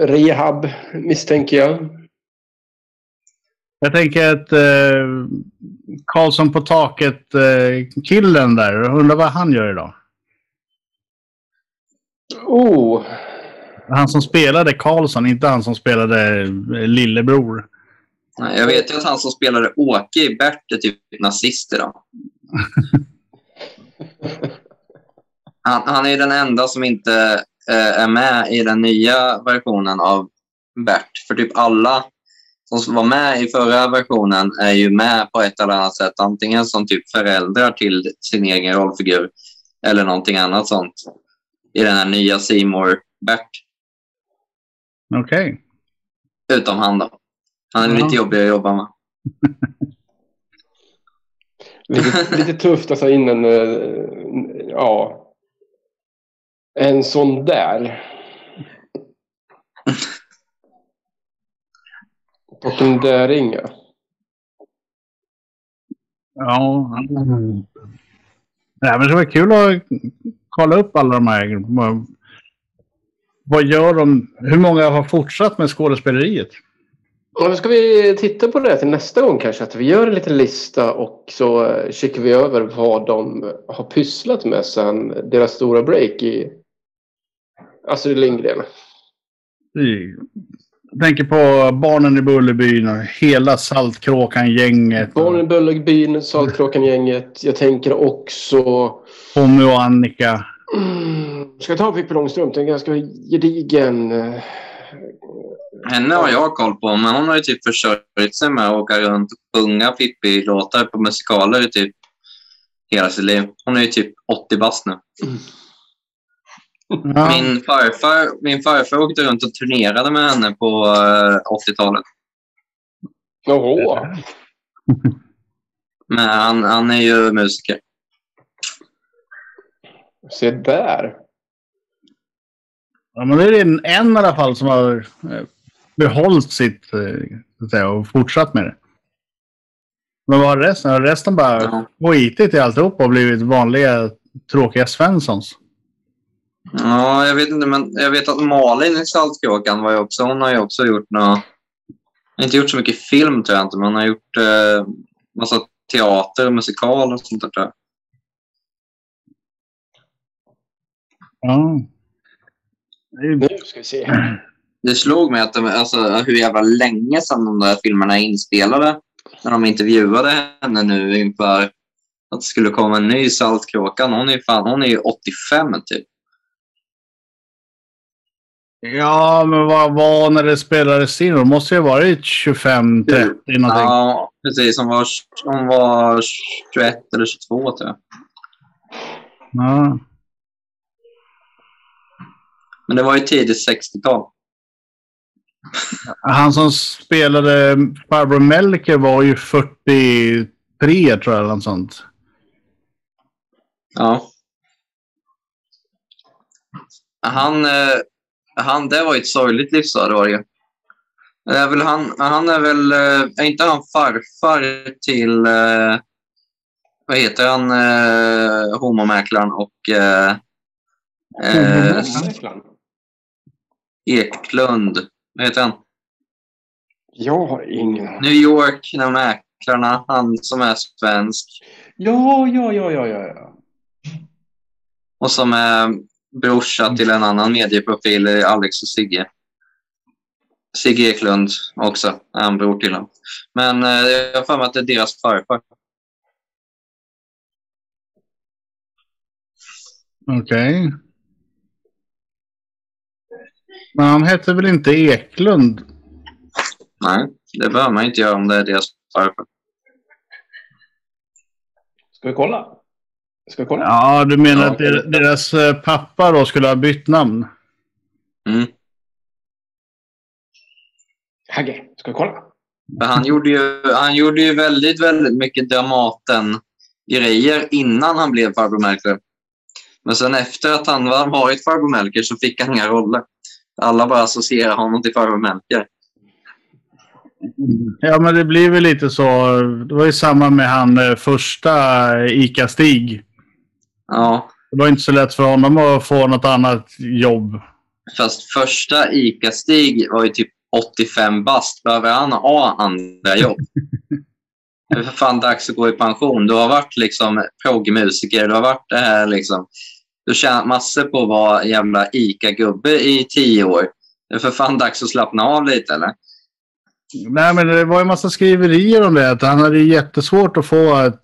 rehab misstänker jag. Jag tänker att eh, Karlsson på taket-killen där, undrar vad han gör idag? Oh, Han som spelade Karlsson, inte han som spelade eh, lillebror. Nej, jag vet ju att han som spelade Åke i Bert är typ nazist idag. <laughs> Han, han är den enda som inte eh, är med i den nya versionen av Bert. För typ alla som var med i förra versionen är ju med på ett eller annat sätt. Antingen som typ föräldrar till sin egen rollfigur eller någonting annat sånt. I den här nya Seymour Bert. Okej. Utom han då. Han är Ja. lite jobbig att jobba med. Lite, lite tufft att ta in en, eh, ja, en sån där. Torsten Däringe. Ja. Nej, men det var kul att kolla upp alla de här. Vad- gör de? Hur många har fortsatt med skådespeleriet? Ja, då ska vi titta på det till nästa gång kanske. Att vi gör en liten lista och så eh, kikar vi över vad de har pysslat med sen deras stora break i Astrid Lindgren. Jag tänker på Barnen i Bullerbyn och hela Saltkråkan-gänget. Barnen i Bullerbyn, Saltkråkan-gänget. Jag tänker också... Tommy och Annika. Mm, ska jag ta Pippi Långstrump? Det är en ganska gedigen... Henne har jag koll på, men hon har ju typ försörjt sig med att åka runt och sjunga Pippi-låtar på musikaler i typ hela sitt liv. Hon är ju typ 80 bast nu. Ja. Min, farfar, min farfar åkte runt och turnerade med henne på eh, 80-talet. Jaha. Men han, han är ju musiker. Se där. Ja, men det är en, en i alla fall som har eh, behållit sitt eh, så att säga, och fortsatt med det. Men vad har resten? Har resten bara Ja. skitit i alltihop och blivit vanliga tråkiga Svenssons? Ja, jag vet inte, men jag vet att Malin i Saltkråkan var ju också, hon har ju också gjort något, inte gjort så mycket film tror jag inte, men hon har gjort eh, massa teater, musikal och sånt där tror jag. Ja. Ju- Nu ska vi se. Det slog mig att de, alltså, hur jävla länge sedan de där filmerna är inspelade. När de intervjuade henne nu inför att det skulle komma en ny Saltkråkan. Hon är, fan, hon är ju 85 typ. Ja, men vad var när det spelades in? Det måste ju ha varit 25-30 någonting. Ja, precis. Hon var, hon var 21 eller 22 tror jag. Ja. Men det var ju tidigt 60-tal. Han som spelade farbror Melker var ju 43 tror jag, eller något sånt. Ja. Han, eh, han, det var ju ett sorgligt livsöde var det är väl han, han är väl, eh, är inte han farfar till, eh, vad heter han, eh, homomäklaren och eh, eh, Eklund, vad heter han? Jag har ingen New York, de mäklarna, han som är svensk Ja, ja, ja, ja, ja. ja. och som är brorsa till en annan medieprofil, Alex och Sigge. Sigge Eklund också, är en bror till honom. Men eh, jag har för mig att det är deras farfar. Okej. Men han hette väl inte Eklund? Nej, det behöver man inte göra om det är deras farfar. Ska vi kolla? Ska vi kolla? Ja, du menar Ja. att der- deras eh, pappa då skulle ha bytt namn? Mm. Hagge, ska vi kolla? Han, gjorde ju, han gjorde ju väldigt, väldigt mycket Dramaten-grejer innan han blev farbror Melker. Men sen efter att han var- varit farbror Melker så fick han inga roller. Alla bara associerar honom till farbror Melker. Ja, men det blir väl lite så. Det var ju samma med han eh, första ICA-Stig. Ja, Det var inte så lätt för honom att få något annat jobb. fast första ICA-Stig var ju typ 85 bast. Behöver han ha andra jobb? <laughs> Det är för fan dags att gå i pension. Du har varit liksom proggmusiker. Du har varit det här liksom. Du har tjänat massor på att vara jävla ICA-gubbe i tio år. Det är för fan dags att slappna av lite eller? Nej, men det var en massa skriverier om det. Att han hade jättesvårt att få ett,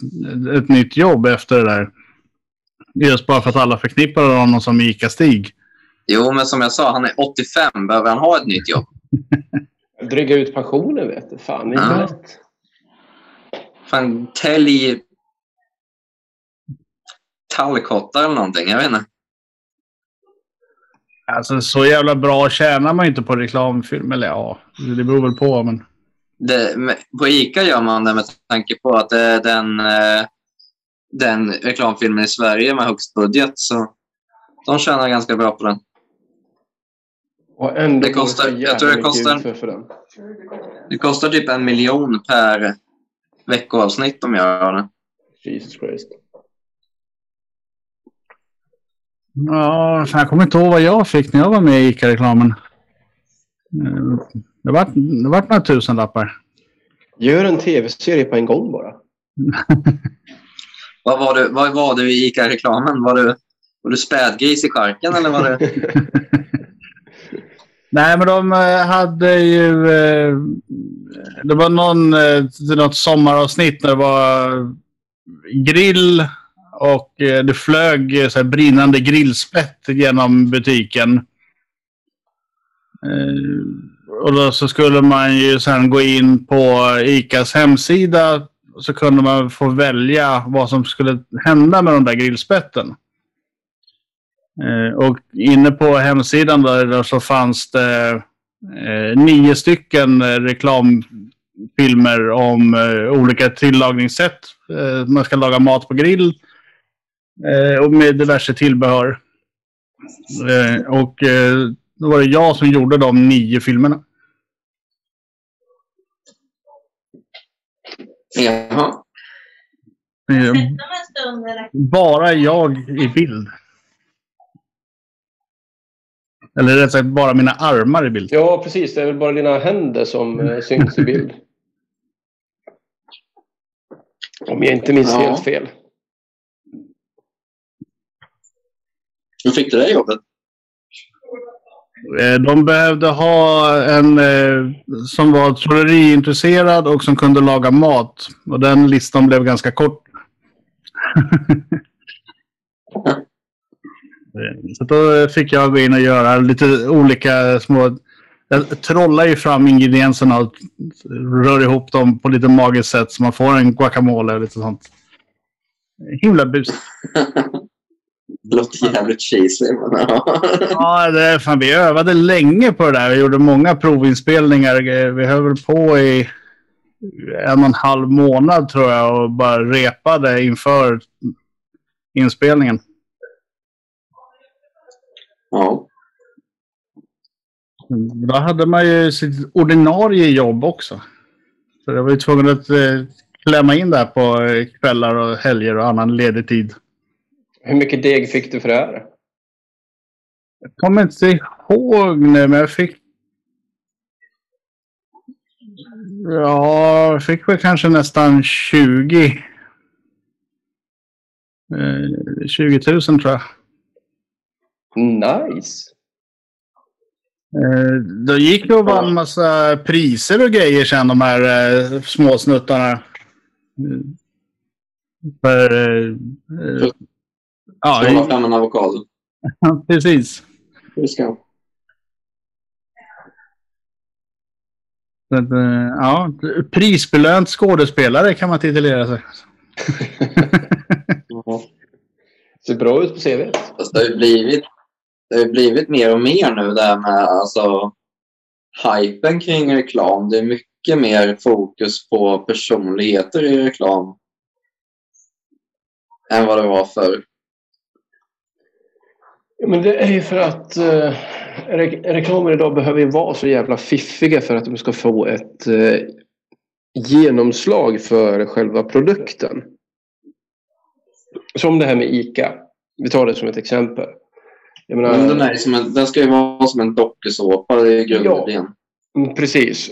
ett nytt jobb efter det där. Just bara för att alla förknippar honom som Ica-Stig. Jo, men som jag sa, han är 85. Behöver han ha ett nytt jobb? <laughs> Dryga ut pensionen vet du. Fan, inte Ja. lätt. Fan, tälj... Tallkottar eller någonting. Jag vet inte. Alltså så jävla bra tjänar man inte på reklamfilm. Eller ja, det beror väl på. Men... Det, på Ica gör man det med tanke på att det är den, eh, den reklamfilmen i Sverige med högst budget. Så de tjänar ganska bra på den. Och ändå Det kostar- jag tror det kostar- För den. Det kostar typ en miljon per veckoavsnitt de gör det. Jesus Christ. Ja, jag kommer inte ihåg vad jag fick när jag var med i Ica-reklamen. Eh, Det vart det vart några tusenlappar. Gör en tv-serie på en gång bara. <laughs> Vad var du, vad var du i Ica-reklamen? Var du, var du spädgris i charken eller var du... <laughs> Nej, men de eh, hade ju... Eh, det var någon, eh, något sommaravsnitt när det var grill och det flög så här brinnande grillspett genom butiken. Och då så skulle man ju sen gå in på ICAs hemsida så kunde man få välja vad som skulle hända med de där grillspetten. Eh, och inne på hemsidan där, så fanns det eh, nio stycken eh, reklamfilmer om olika tillagningssätt. Man ska laga mat på grill och med diverse tillbehör. Och då var det jag som gjorde de nio filmerna. Jaha. Eh, eller? bara jag i bild. Eller rätt sagt bara mina armar i bild. Ja, precis. Det är väl bara dina händer som eh, syns i bild. Om jag inte minns Ja. helt fel. Hur fick du det jobbet? Eh, de behövde ha en eh, som var trolleriintresserad och som kunde laga mat. Och den listan blev ganska kort. <laughs> Så då fick jag gå in och göra lite olika små... Eh, jag trollar ju fram ingredienserna och rör ihop dem på lite magiskt sätt så man får en guacamole och lite sånt. Himla busigt. <laughs> Låter jävligt cheesy. Men, ja. Ja, det, är fan, vi övade länge på det där. Vi gjorde många provinspelningar. Vi höll väl på i en och en halv månad tror jag och bara repade inför inspelningen. ja. Då hade man ju sitt ordinarie jobb också. Så jag var ju tvungen att eh, klämma in där på eh, kvällar och helger och annan ledig tid. Hur mycket deg fick du för det här? Jag kommer inte ihåg nu, men jag fick... Ja, jag fick väl kanske nästan 20. Eh, 20 000 tror jag. Nice. Eh, då gick det och vann en massa priser och grejer sen, de här eh, små snuttarna. Eh, För... Eh, eh, ja, Skåla fram en avokado. <laughs> precis. Hur ska att, eh, ja, prisbelönt skådespelare kan man titulera sig. <laughs> Ja. Ser bra ut på CV. Fast det har ju blivit, det har blivit mer och mer nu det här med alltså, hypen kring reklam. Det är mycket mer fokus på personligheter i reklam än vad det var förr. Ja, men det är ju för att eh, re reklamer idag behöver ju vara så jävla fiffiga för att de ska få ett eh, genomslag för själva produkten. Som det här med ICA. Vi tar det som ett exempel. Menar, Men den, är som en, den ska ju vara som en dokusåpa i grundidén. Mm, Precis.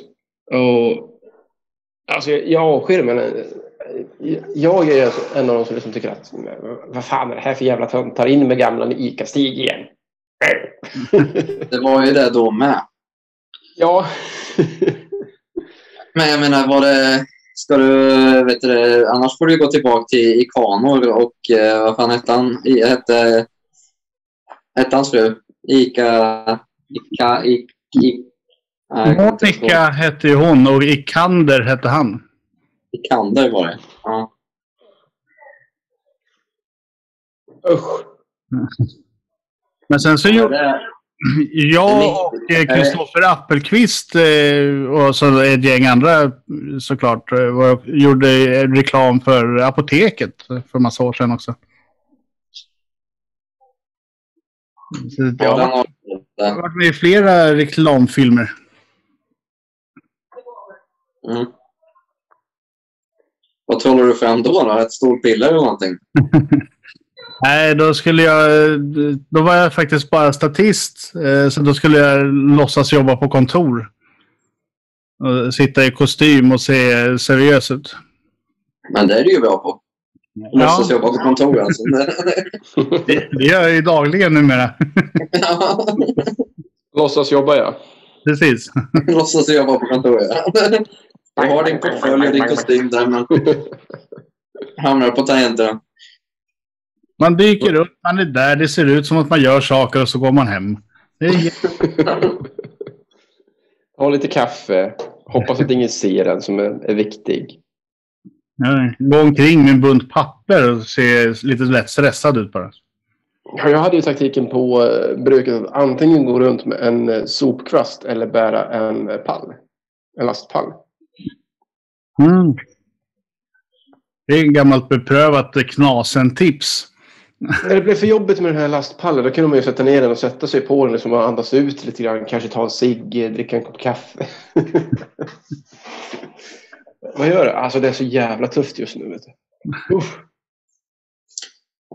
Och, alltså, jag avskyr jag är en av de som liksom tycker att vad fan är det här för jävla töntar? In med gamla ICA-Stig igen. <laughs> Det var ju det då med. ja. <laughs> Men jag menar, var det ska du, vet du, annars får du gå tillbaka till Ikanor och eh, vad fan hette han? I, hette, hette hans fru? Ika... Ika... Ik, ik, nej, jag kommer inte ihåg. Monica hette ju hon och Ikander hette han. Ikander var det. Ja. Usch. Men sen så gjorde Det- jag och eh, Kristoffer Appelqvist eh, och så ett gäng andra såklart eh, gjorde reklam för apoteket för massa år sedan också. Så, Ja, ja, jag har varit med i flera reklamfilmer. mm. Vad trollar du fram då? då? Ett stolpiller eller någonting? <laughs> Nej, då skulle jag... Då var jag faktiskt bara statist. eh, Så då skulle jag låtsas jobba på kontor. Och sitta i kostym och se seriös ut. Men det är du ju bra på. Låtsas jobba på kontor alltså. <laughs> <laughs> Det, det gör jag ju dagligen numera. Låtsas jobba ja. Precis. Låtsas jobba på kontor, ja. Du har din portfölj och din kostym där, men <laughs> hamnar på tangenterna. Man dyker upp, man är där, det ser ut som att man gör saker och så går man hem. Det är <laughs> Ha lite kaffe. Hoppas att ingen ser den som är, är viktig. Gå omkring med en bunt papper och se lite lätt stressad ut bara. Ja, jag hade ju taktiken på eh, bruket att antingen gå runt med en eh, sopkvast eller bära en eh, pall. En lastpall. Mm. Det är ett gammalt beprövat knasen-tips. När det blev för jobbigt med den här lastpallen då kunde man ju sätta ner den och sätta sig på den liksom och andas ut lite grann. Kanske ta en cigg, dricka en kopp kaffe. <laughs> Vad gör det? Alltså det är så jävla tufft just nu. Vet du. Uff.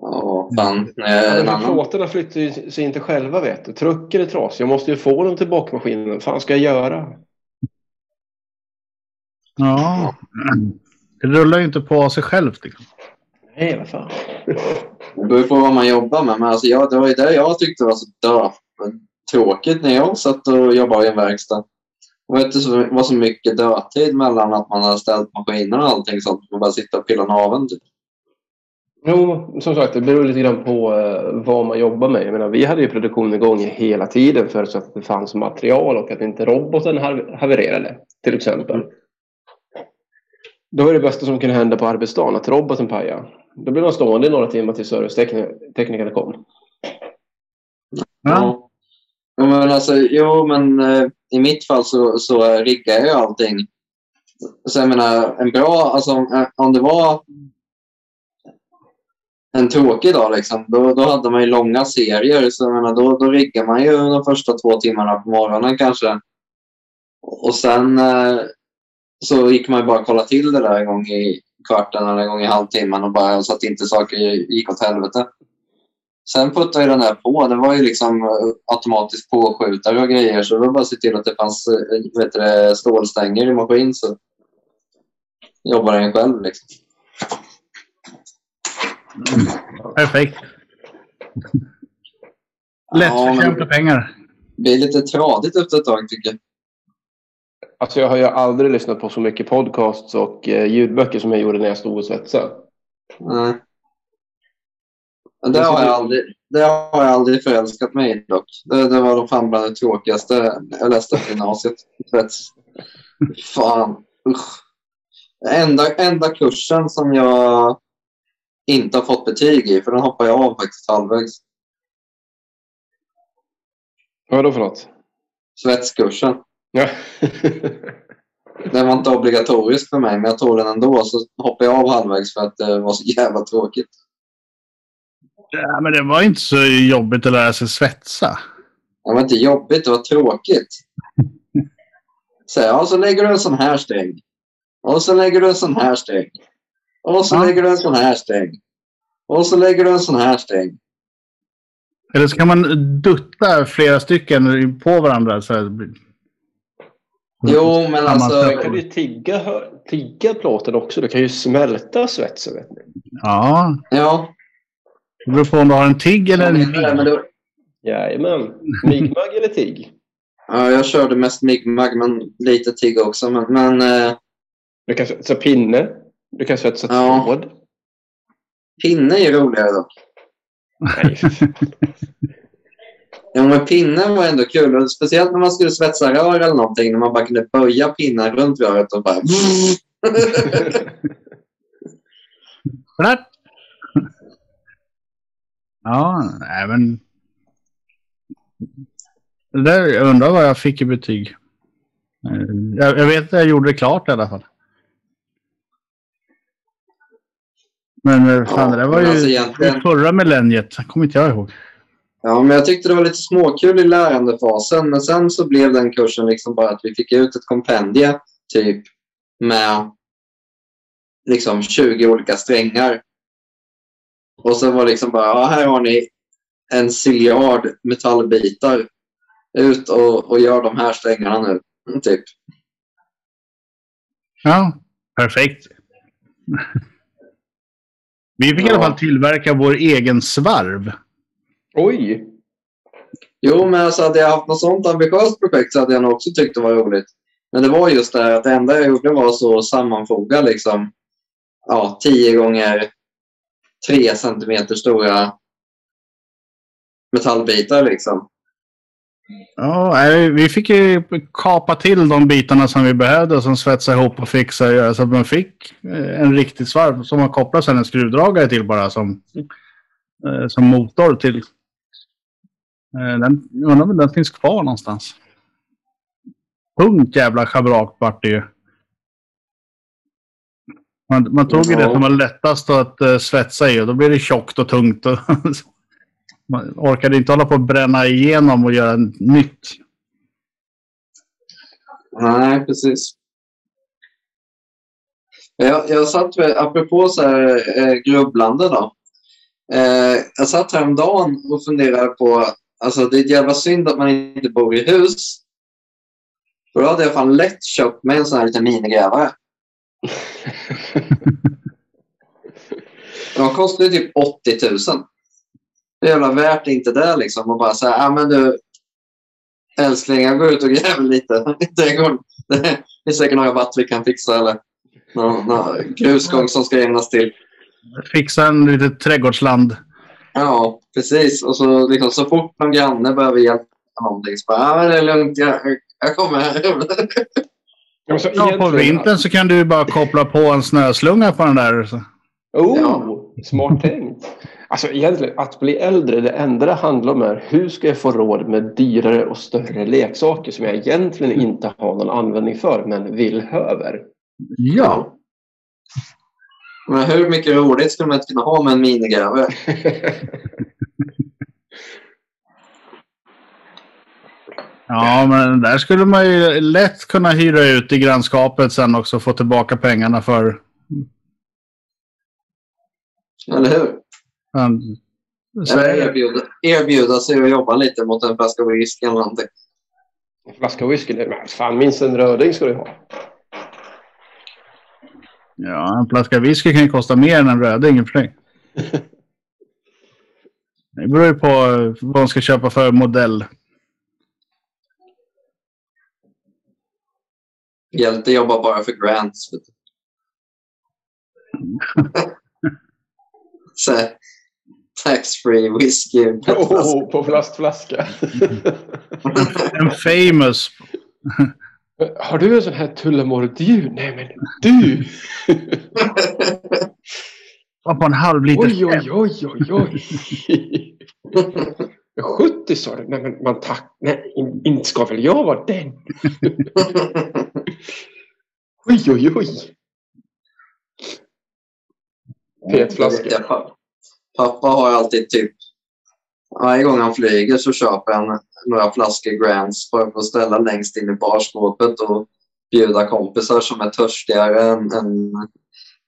Ja, fan. Eh, Ja, plåtarna flyttar ju sig inte själva vet du. Trucken är trasig. Jag måste ju få dem till bakmaskinen. Vad fan ska jag göra? Ja. Det rullar ju inte på av sig självt. Liksom. Nej, vad fan. Det beror på vad man jobbar med. Men alltså, jag, det var ju det jag tyckte var så dö. tråkigt när jag satt och jobbade i en verkstad. Det var inte så, det var så mycket dödtid mellan att man hade ställt maskiner och allting sånt. Man bara sitta och pilla naveln. Typ. Jo, som sagt, det beror lite grann på eh, vad man jobbar med. Jag menar, vi hade ju produktion igång hela tiden för så att det fanns material och att inte roboten hav- havererade, till exempel. Då är det bästa som kunde hända på arbetsdagen att roboten pajade. Då blev man stående i några timmar till serviceteknikerna kom. Ja. Ja. Men alltså, jo, men eh, i mitt fall så, så riggar jag ju allting. Så jag menar, en bra, alltså om, eh, om det var en tråkig dag liksom, då, då hade man ju långa serier. Så jag menar, då, då riggar man ju de första två timmarna på morgonen kanske. Och sen eh, så gick man bara kolla till det där en gång i kvarten eller en gång i halvtimmen och bara så att inte saker gick åt helvete. Sen puttade ju den här på. Det var ju liksom eh, automatisk påskjutare och grejer. Så det var bara att se till att det fanns eh, vet du, stålstänger i maskin så jobbade den själv. Liksom. Perfekt. Ja, Lättförtjänta men pengar. det blir lite tradigt efter ett tag tycker jag. Alltså jag har ju aldrig lyssnat på så mycket podcasts och eh, ljudböcker som jag gjorde när jag stod och svetsade. Nej. Det har, jag aldrig, det har jag aldrig förälskat mig i dock. Det, det var de fan bland det tråkigaste jag läste på gymnasiet. Svets. Fan, usch. Enda, enda kursen som jag inte har fått betyg i, för den hoppade jag av faktiskt halvvägs. Vad då för något? Svetskursen. Ja. <laughs> Den var inte obligatorisk för mig, men jag tog den ändå. Så hoppade jag av halvvägs för att det var så jävla tråkigt. Ja, men det var inte så jobbigt att lära sig svetsa. Det var inte jobbigt, det var tråkigt. Så, ja, så lägger du en sån här sträng. Och så lägger du en sån här sträng. Och så Ja. lägger du en sån här sträng. Och så lägger du en sån här sträng. Eller så kan man dutta flera stycken på varandra. Så här. Jo, men alltså... Du kan ju tigga, tigga plåten också. Du kan ju smälta svetsen. Vet ni. Ja, Ja, det beror på om du har en tigg eller en mig. det, Jajamän. <laughs> Migmag eller tigg? ja, jag körde mest Migmag, men lite Tigg också. Men, men eh, Du kan svetsa pinne. Du kan svetsa Ja. tråd. Pinne är ju roligare då. Nej, <laughs> Ja, men pinnen var ändå kul. Och speciellt när man skulle svetsa rör eller någonting. När man bara kunde böja pinnen runt röret och bara... <laughs> Ja. Det där, jag undrar vad jag fick i betyg. Eh, Jag, jag vet att jag gjorde det klart i alla fall. Men eh, fan, Ja, det där var ju alltså egentligen- förra millenniet. Kommer inte jag ihåg. Ja, men jag tyckte det var lite småkul i lärandefasen. Men sen så blev den kursen liksom bara att vi fick ut ett kompendie typ med liksom 20 olika strängar. Och så var liksom bara, ja, här har ni en ciljard metallbitar. Ut och, och gör de här strängarna nu. Mm, Typ. Ja, perfekt. Vi fick i alla Ja. fall tillverka vår egen svarv. Oj! Jo, men alltså, hade jag haft något sånt ambitiöst projekt så hade jag nog också tyckt det var roligt. Men det var just det här att det enda jag gjorde var så att sammanfoga liksom, ja, 10 gånger 3 centimeter stora metallbitar. Liksom. Ja, nej, vi fick ju kapa till de bitarna som vi behövde och sen svetsa ihop och fixa och göra så att man fick eh, en riktig svarv som man kopplar sen en skruvdragare till bara som, eh, som motor till. Eh, Den, jag undrar om den finns kvar någonstans. Tungt jävla schabrak vart det ju. Man, man tog ju det som var lättast att uh, svetsa i och då blir det tjockt och tungt. Och <laughs> man orkade inte hålla på att bränna igenom och göra nytt. Nej, precis. Jag, jag satt, med- apropå så här, eh, grubblande då. Eh, jag satt häromdagen och funderade på, alltså det är jävla synd att man inte bor i hus. För då hade jag fan lätt köpt mig en sån här liten minigrävare. <laughs> De kostar ju typ 80 000. Det är jävla värt inte det liksom. Och bara säga, ja men du älskling, jag går ut och gräver lite. <laughs> Det, går, det är säkert några watt vi kan fixa eller någon, någon grusgång som ska jämnas till. Fixa en litet trädgårdsland. Ja, precis. Och så, liksom, så fort någon granne behöver hjälp med någonting så bara, det är lugnt, jag, jag kommer här. Ja, Ja, på vintern så kan du bara koppla på en snöslunga på den där. Så. Oh, Ja. smart tänkt. Alltså egentligen, att bli äldre, det enda det handlar om är hur ska jag få råd med dyrare och större leksaker som jag egentligen inte har någon användning för, men vill höver. Ja. Men hur mycket roligt skulle man inte kunna ha med en minigrävare? <laughs> Ja, men där skulle man ju lätt kunna hyra ut i grannskapet sen också och få tillbaka pengarna för. Eller hur? Um, så, Eller erbjuda, erbjuda sig att jobba lite mot en flaska whisky eller någonting. En flaska whisky, fan minst en röding ska du ha. Ja, en flaska whisky kan ju kosta mer än en röding i och för sig. <laughs> Det beror ju på eh, vad man ska köpa för modell. Hjälte jobbar bara för grants. vet du. <laughs> Så här, Tax-free whisky. Oh, på plastflaska. <laughs> En famous. Har du en sån här Tullamore-djur? Nej men du! Var på en halv liter. Oj, oj, oj, oj, oj. 70 sa du? Nej, men man tack. Nej, in, inte ska väl jag vara den? Oj, oj, oj. Fet flaska. Pappa har alltid typ... Varje gång han flyger så köper han några flaskor Grants för att ställa längst in i barskåpet och bjuda kompisar som är törstigare än... än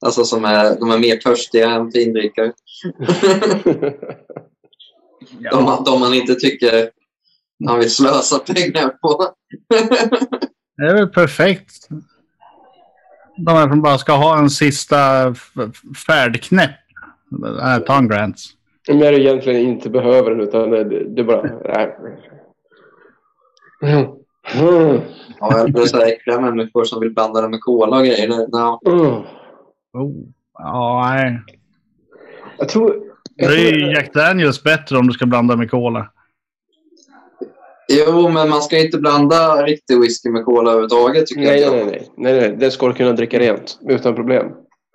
alltså som är, de är mer törstiga än vindrickare. <laughs> De, man- de man inte tycker han vill slösa pengar på. Det är väl perfekt. De här som bara ska ha en sista färdknäpp. Äh, ta en Grants. När du egentligen inte behöver den utan det, det bara... Nej. Mm. Ja, jag blir så här äckliga människor som vill blanda det med cola och grejer. Det- Ja. Mm. Oh. Ja, nej. Jag tror... Det Jag är ju Jack Daniels bättre om du ska blanda med cola. Jo, men man ska inte blanda riktig whisky med cola överhuvudtaget tycker nej, jag. nej, nej, nej, nej, nej. Det ska du kunna dricka rent utan problem.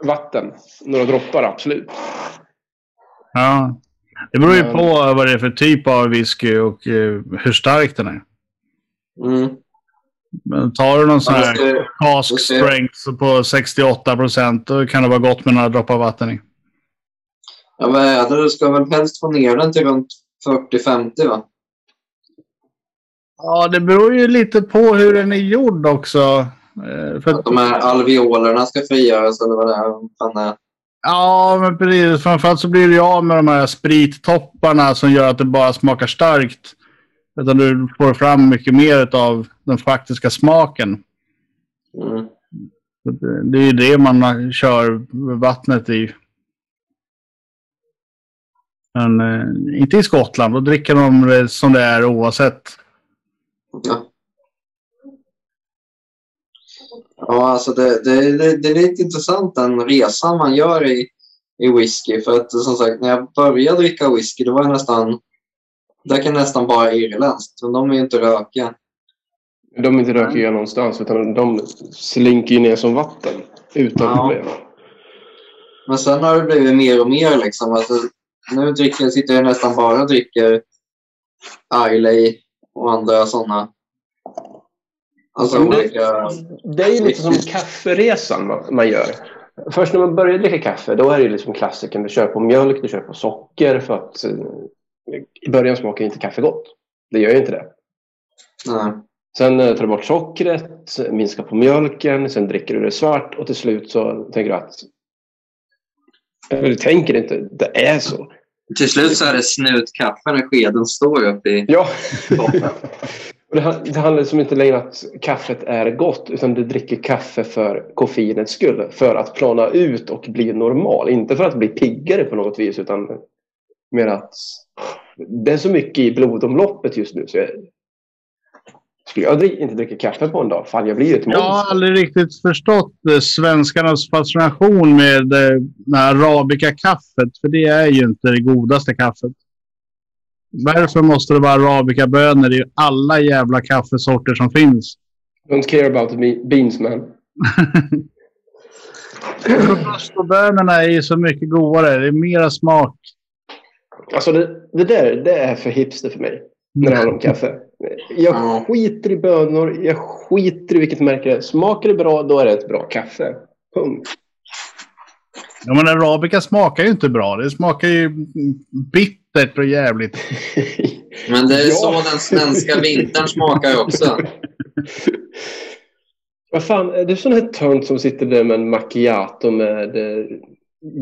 Vatten. Några droppar, absolut. Ja. Det beror ju Men- på vad det är för typ av whisky och eh, hur stark den är. Mm. Men tar du någon sån här måste- cask måste- strength på 68 procent då kan det vara gott med några droppar vatten i. Ja, är det? Du ska väl helst få ner den till runt 40-50 va? Ja, det beror ju lite på hur den är gjord också. Eh, För Att de här alveolerna ska frigöras eller vad det är. Ja, men precis. Framförallt så blir det ju av med de här sprittopparna som gör att det bara smakar starkt. Utan du får fram mycket mer av den faktiska smaken. Mm. Det är ju det man kör vattnet i. Men eh, inte i Skottland. Då dricker de det som det är oavsett. Ja. Ja, alltså det, det, det, det är lite intressant den resan man gör i, i whisky. För att som sagt, när jag började dricka whisky, det var jag nästan... Det kan nästan bara irländskt, men de är ju inte rökiga. De inte rökiga någonstans, utan de slinker ju ner som vatten. Utan Ja. problem. Men sen har det blivit mer och mer liksom. Alltså, nu dricker, sitter jag nästan bara och dricker Islay och andra sådana. Alltså det- olika... Det är ju lite som kafferesan man- man gör. Först när man börjar dricka kaffe, då är det liksom klassiken. Du kör på mjölk, du kör på socker för att eh, i början smakar inte kaffe gott. Det gör ju inte det. Nej. Sen eh, tar du bort sockret, minskar på mjölken, sen dricker du det svart och till slut så tänker du att... Eller du tänker inte, det är så. Till slut så är det snutkaffe när skeden står upp i Ja. toppen. <laughs> Det, han- det handlar liksom inte längre om att kaffet är gott utan du dricker kaffe för koffeinets skull. För att plana ut och bli normal. Inte för att bli piggare på något vis utan mer att det är så mycket i blodomloppet just nu. Så jag, skulle jag inte dricka kaffe på en dag, fan jag blir ju ett Jag har monster. aldrig riktigt förstått eh, svenskarnas fascination med eh, det här arabica-kaffet. För det är ju inte det godaste kaffet. Varför måste det vara arabicabönor i alla jävla kaffesorter som finns? Don't care about me, beans man. Rostobönorna är ju så mycket godare. Det är mera smak. Alltså det, det där det är för hipster för mig. När det handlar om kaffe. Jag Ja. skiter i bönor. Jag skiter i vilket märke det är. Smakar det bra, då är det ett bra kaffe. Punkt. Ja, men arabica smakar ju inte bra. Det smakar ju bittert och jävligt. <laughs> Men det är Ja. så den svenska vintern smakar också. <laughs> Vad fan, är du sån här tönt som sitter där med en macchiato med eh,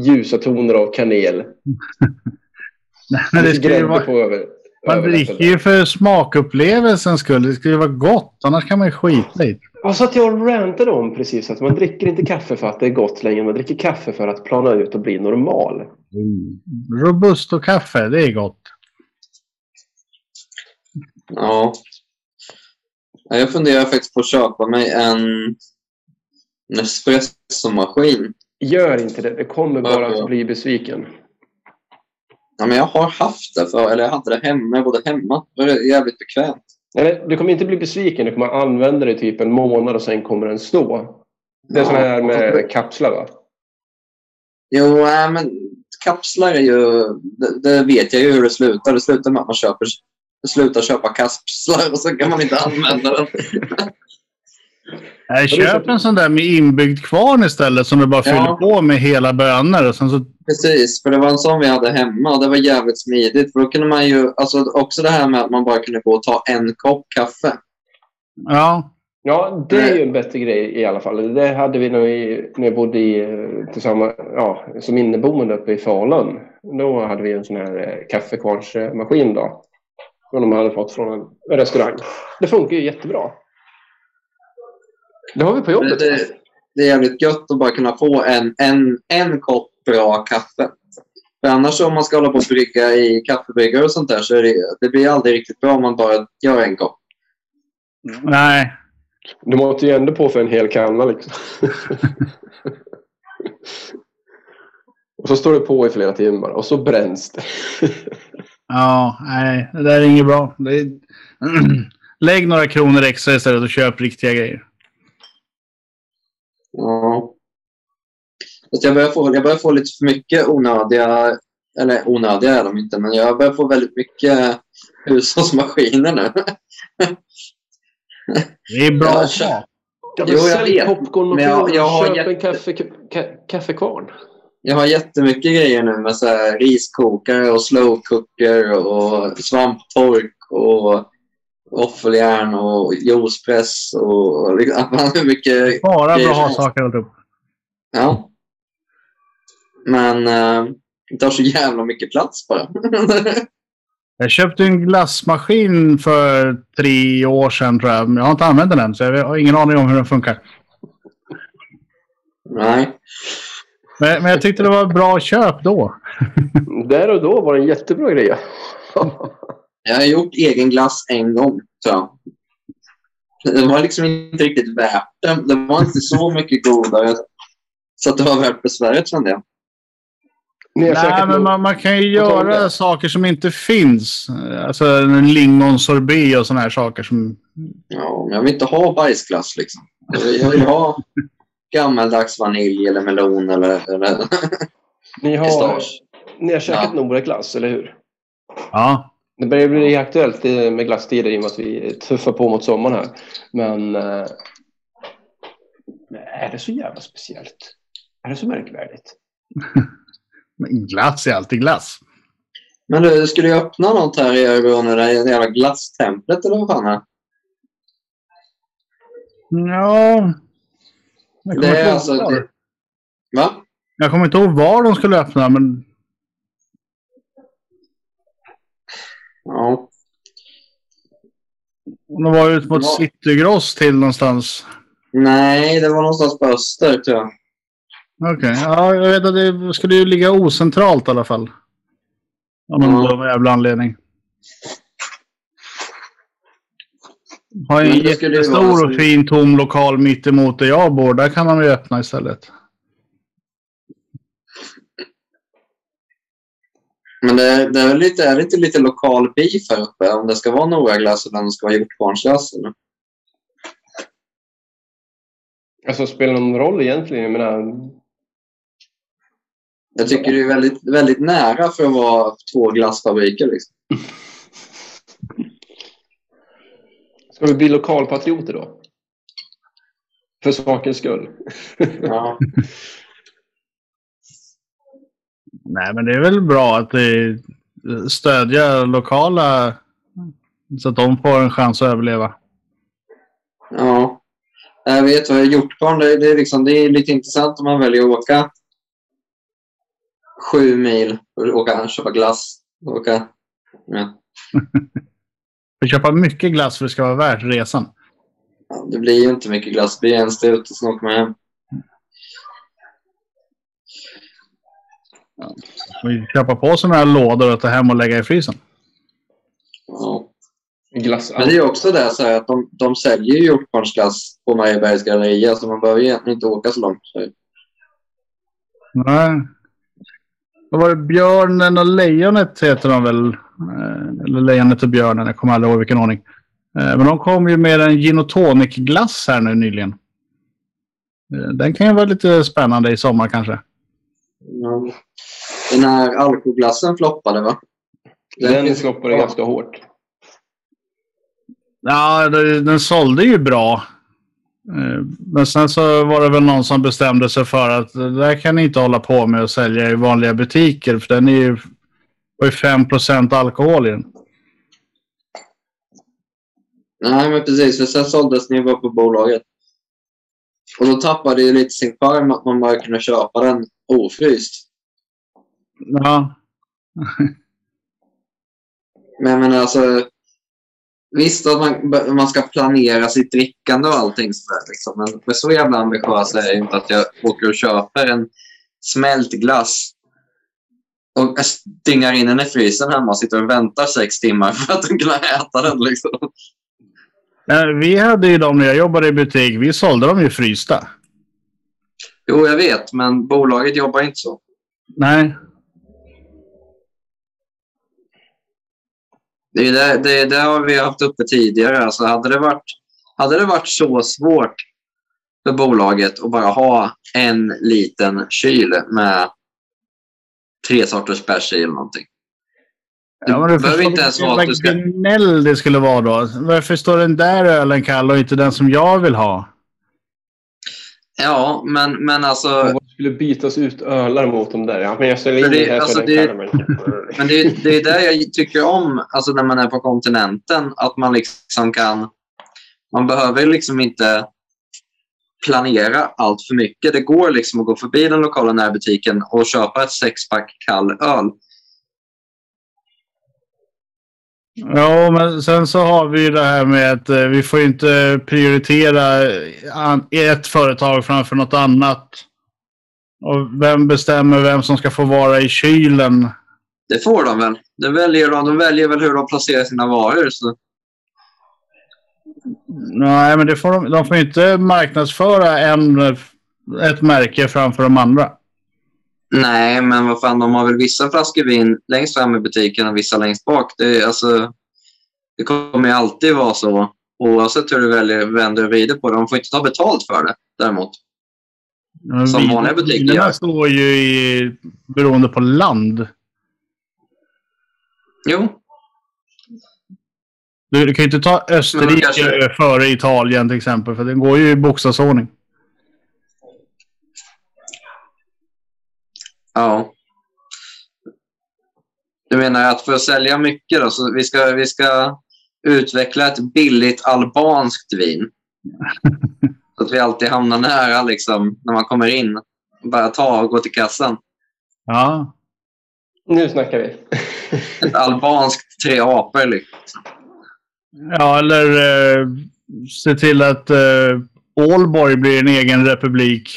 ljusa toner av kanel? <laughs> Men det grädde vara, på över. Man dricker ju för smakupplevelsens skull. Det ska ju vara gott. Annars kan man ju skita i det. Ja, så att jag rantade om precis att man dricker inte kaffe för att det är gott längre. Man dricker kaffe för att plana ut och bli normal. Robusto-kaffe, det är gott. Ja. Ja, Jag funderar faktiskt på att köpa mig en Nespresso-maskin. Gör inte det. Det kommer bara att bli besviken. Ja, men jag har haft det, för, eller jag hade det hemma. Jag bodde hemma. Det var jävligt bekvämt. Eller, du kommer inte bli besviken. Du kommer använda det i typ en månad och sen kommer den stå. Det är Ja. sån här med kapslar va? Jo, nej, men kapslar är ju... Det, det vet jag ju hur det slutar. Det slutar med att man köper, slutar köpa kapslar och så kan man inte använda den. Nej, köp så- en sån där med inbyggd kvarn istället som du bara fyller Ja. på med hela bönor. Och sen så, Precis, för det var en sån vi hade hemma och det var jävligt smidigt. För då kunde man ju... Alltså också det här med att man bara kunde gå och ta en kopp kaffe. ja, Ja, det är ju en bättre grej i alla fall. Det hade vi när, vi, när jag bodde i, eh, tillsammans, ja, som inneboende uppe i Falun. Då hade vi en sån här eh, kaffekvarnsmaskin då. Som de hade fått från en restaurang. Det funkar ju jättebra. Det har vi på Det, jobbet. det, det är jävligt gött att bara kunna få en, en, en kopp bra kaffe. För annars om man ska hålla på och brygga i kaffebryggare och sånt där så är det, det blir aldrig riktigt bra om man bara gör en kopp. Nej. Du måste ju ändå på för en hel kanna liksom. <laughs> och så står det på i flera timmar och så bränns det. <laughs> Ja, nej. Det där är inget bra. Det är... <clears throat> Lägg några kronor extra istället och köp riktiga grejer. Ja. Fast jag, börjar få, jag börjar få lite för mycket onödiga, eller onödiga är de inte, men jag börjar få väldigt mycket hushållsmaskiner nu. Det är bra Ja, att ha. Ja, Jo, jag sälj vet. popcorn och Men jag- jag har köp jätte- en kaffe, ka, kaffekvarn. Jag har jättemycket grejer nu med så här riskokare och slow cooker och svamptork och våffeljärn och juicepress och liksom, <laughs> har mycket Bara bra saker alltihop. Ja. Men eh, det tar så jävla mycket plats bara. <laughs> Jag köpte en glassmaskin för tre år sedan tror jag. Men jag har inte använt den än, så jag har ingen aning om hur den funkar. Nej. Men, men jag tyckte det var ett bra köp då. Där och då var det en jättebra grej. <laughs> Jag har gjort egen glass en gång, tror jag. Det var liksom inte riktigt värt det. Det var inte så mycket godare. Så att det var värt besväret, kände jag. Nej, säkert men man, man kan ju göra saker som inte finns. Alltså en lingonsorbet och sådana här saker som... Ja, men jag vill inte ha bajsglass liksom. Jag vill, ha gammaldags vanilj eller melon eller, eller Ni har, pistage. ni har käkat Ja. Nora-glass, eller hur? Ja. Det börjar bli aktuellt med glasstider i och med att vi tuffar på mot sommaren här. Men eh, är det så jävla speciellt? Är det så märkvärdigt? <laughs> Men glass är alltid glass. Men du, ska du öppna något här i Örebro nu? Det här jävla glasstemplet eller vad fan är? Ja... Jag kommer, Det är alltså... Det, va? jag kommer inte ihåg var de skulle öppna, men... Ja. De var ut mot Ja. Citygross till någonstans. Nej, det var någonstans på öster tror jag. Okej, ja, jag vet att det skulle ju ligga ocentralt i alla fall. Av någon dum jävla anledning. Har en jättestor och fin tom lokal mitt emot där jag bor. Där kan man ju öppna istället. Men det, det är väl lite, är det inte lite lokal beef här uppe? Om det ska vara Nora-glass eller om det ska vara hjortbarnsglass? Alltså spelar det någon roll egentligen? Jag menar, Jag tycker det är väldigt, väldigt nära för att vara två glassfabriker. Liksom. <laughs> ska vi bli lokalpatrioter då? För sakens skull. Ja. <laughs> Nej, men det är väl bra att stödja lokala så att de får en chans att överleva. ja. Jag vet vad hjortbarn, det, det, är liksom, det är lite intressant om man väljer att åka sju mil och åka, köpa glass. Åka, ja. <laughs> Att köpa mycket glass för att det ska vara värt resan. Ja, Det blir ju inte mycket glass. Det blir en strut och sen åker man hem. Och köpa på sådana här lådor och ta hem och lägga i frysen. Ja. Glass. Men det är ju också det så här att de, de säljer ju hjortbarnsglass på Mariebergs galleria så man behöver egentligen inte åka så långt. Så. Nej. Vad var det? Björnen och lejonet heter de väl? Eh, Eller lejonet och björnen. Jag kommer aldrig ihåg vilken ordning. Eh, Men de kom ju med en gin och tonic-glass här nu nyligen. Eh, Den kan ju vara lite spännande i sommar kanske. Ja. Den här alkoglassen floppade va? Den finns floppade ganska hårt. Ja, den sålde ju bra. Eh, Men sen så var det väl någon som bestämde sig för att det där kan ni inte hålla på med att sälja i vanliga butiker. För den är ju, var ju 5 alkohol i den. Nej men precis, för sen såldes den ju bara på bolaget. Och då tappade ju lite sin charm att man bara kunde köpa den ofryst. Ja, Men jag menar alltså, visst att man, man ska planera sitt drickande och allting sådär liksom. Men, men så jävla ambitiös är jag inte att jag åker och köper en smält glass och stingar in den i frysen hemma och sitter och väntar sex timmar för att kunna äta den liksom. Nej, Vi hade ju dem när jag jobbade i butik. Vi sålde dem ju frysta. Jo, jag vet, men bolaget jobbar inte så. Nej. Det, är det, det, det har vi haft uppe tidigare. Alltså, hade, det varit, hade det varit så svårt för bolaget att bara ha en liten kyl med tre sorters bärs i eller någonting. Det Ja, men du behöver inte ens vara att du ska... det skulle vara då. Varför står den där ölen kall och inte den som jag vill ha? Ja, men, men alltså... Det skulle bytas ut ölar mot de där. Ja, men jag ställer in det- det här alltså, det-. Men det, är- det är det jag tycker om alltså när man är på kontinenten. Att man liksom kan... Man behöver liksom inte planera allt för mycket. Det går liksom att gå förbi den lokala närbutiken och köpa ett sexpack kall öl. Ja, men sen så har vi ju det här med att eh, vi får inte prioritera ett företag framför något annat. Och vem bestämmer vem som ska få vara i kylen? Det får de väl. Det väljer de. de väljer väl hur de placerar sina varor. Så. Nej, men det får de, de får inte marknadsföra en, ett märke framför de andra. Nej, men vad fan, de har väl vissa flaskor vin längst fram i butiken och vissa längst bak. Det, är, alltså, det kommer ju alltid vara så. Oavsett hur du väljer, vänder och vrider på det. De får inte ta betalt för det däremot. Som Vin- vanliga butiker gör. står ju i, beroende på land. Jo, Du, du kan ju inte ta Österrike kanske- före Italien till exempel. För den går ju i bokstavsordning. Ja. Du menar att för att sälja mycket då, så vi ska, vi ska utveckla ett billigt albanskt vin. <laughs> Så att vi alltid hamnar nära liksom, när man kommer in. Bara ta och gå till kassan. Ja. Nu snackar vi. <laughs> Ett albanskt tre apor. Liksom. Ja, eller eh, se till att eh, Ålborg blir en egen republik.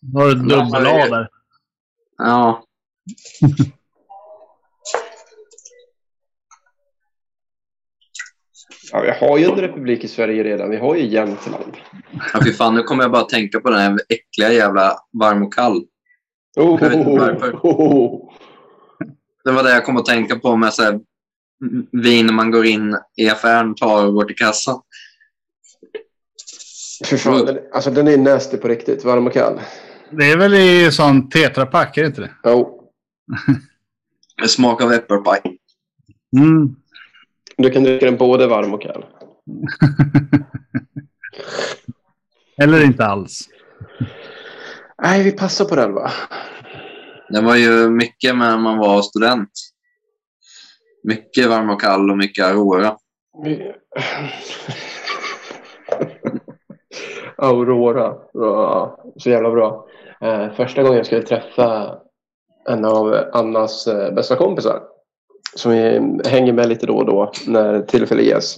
Då har du ett Ja, dubbel det A är- där. Ja, <laughs> Ja, vi har ju en republik i Sverige redan. Vi har ju Jämtland. ja fy fan, nu kommer jag bara tänka på den här äckliga jävla varm och kall. Oh, Jag vet inte varför. oh, Det var det jag kom att tänka på med så här, mm, vin man går in i affären, tar och går till kassan. Fy fan, den, alltså den är nasty på riktigt. Varm och kall. Det är väl i sån tetrapack, är det inte det? Jo. <laughs> Med smak av äppelpaj. Mm. Du kan dricka den både varm och kall. <laughs> Eller inte alls. Nej, vi passar på den va? Det var ju mycket när man var student. Mycket varm och kall och mycket Aurora. <laughs> Aurora. Ja, så jävla bra. Eh, första gången jag skulle träffa en av Annas eh, bästa kompisar som vi hänger med lite då och då när tillfälle ges.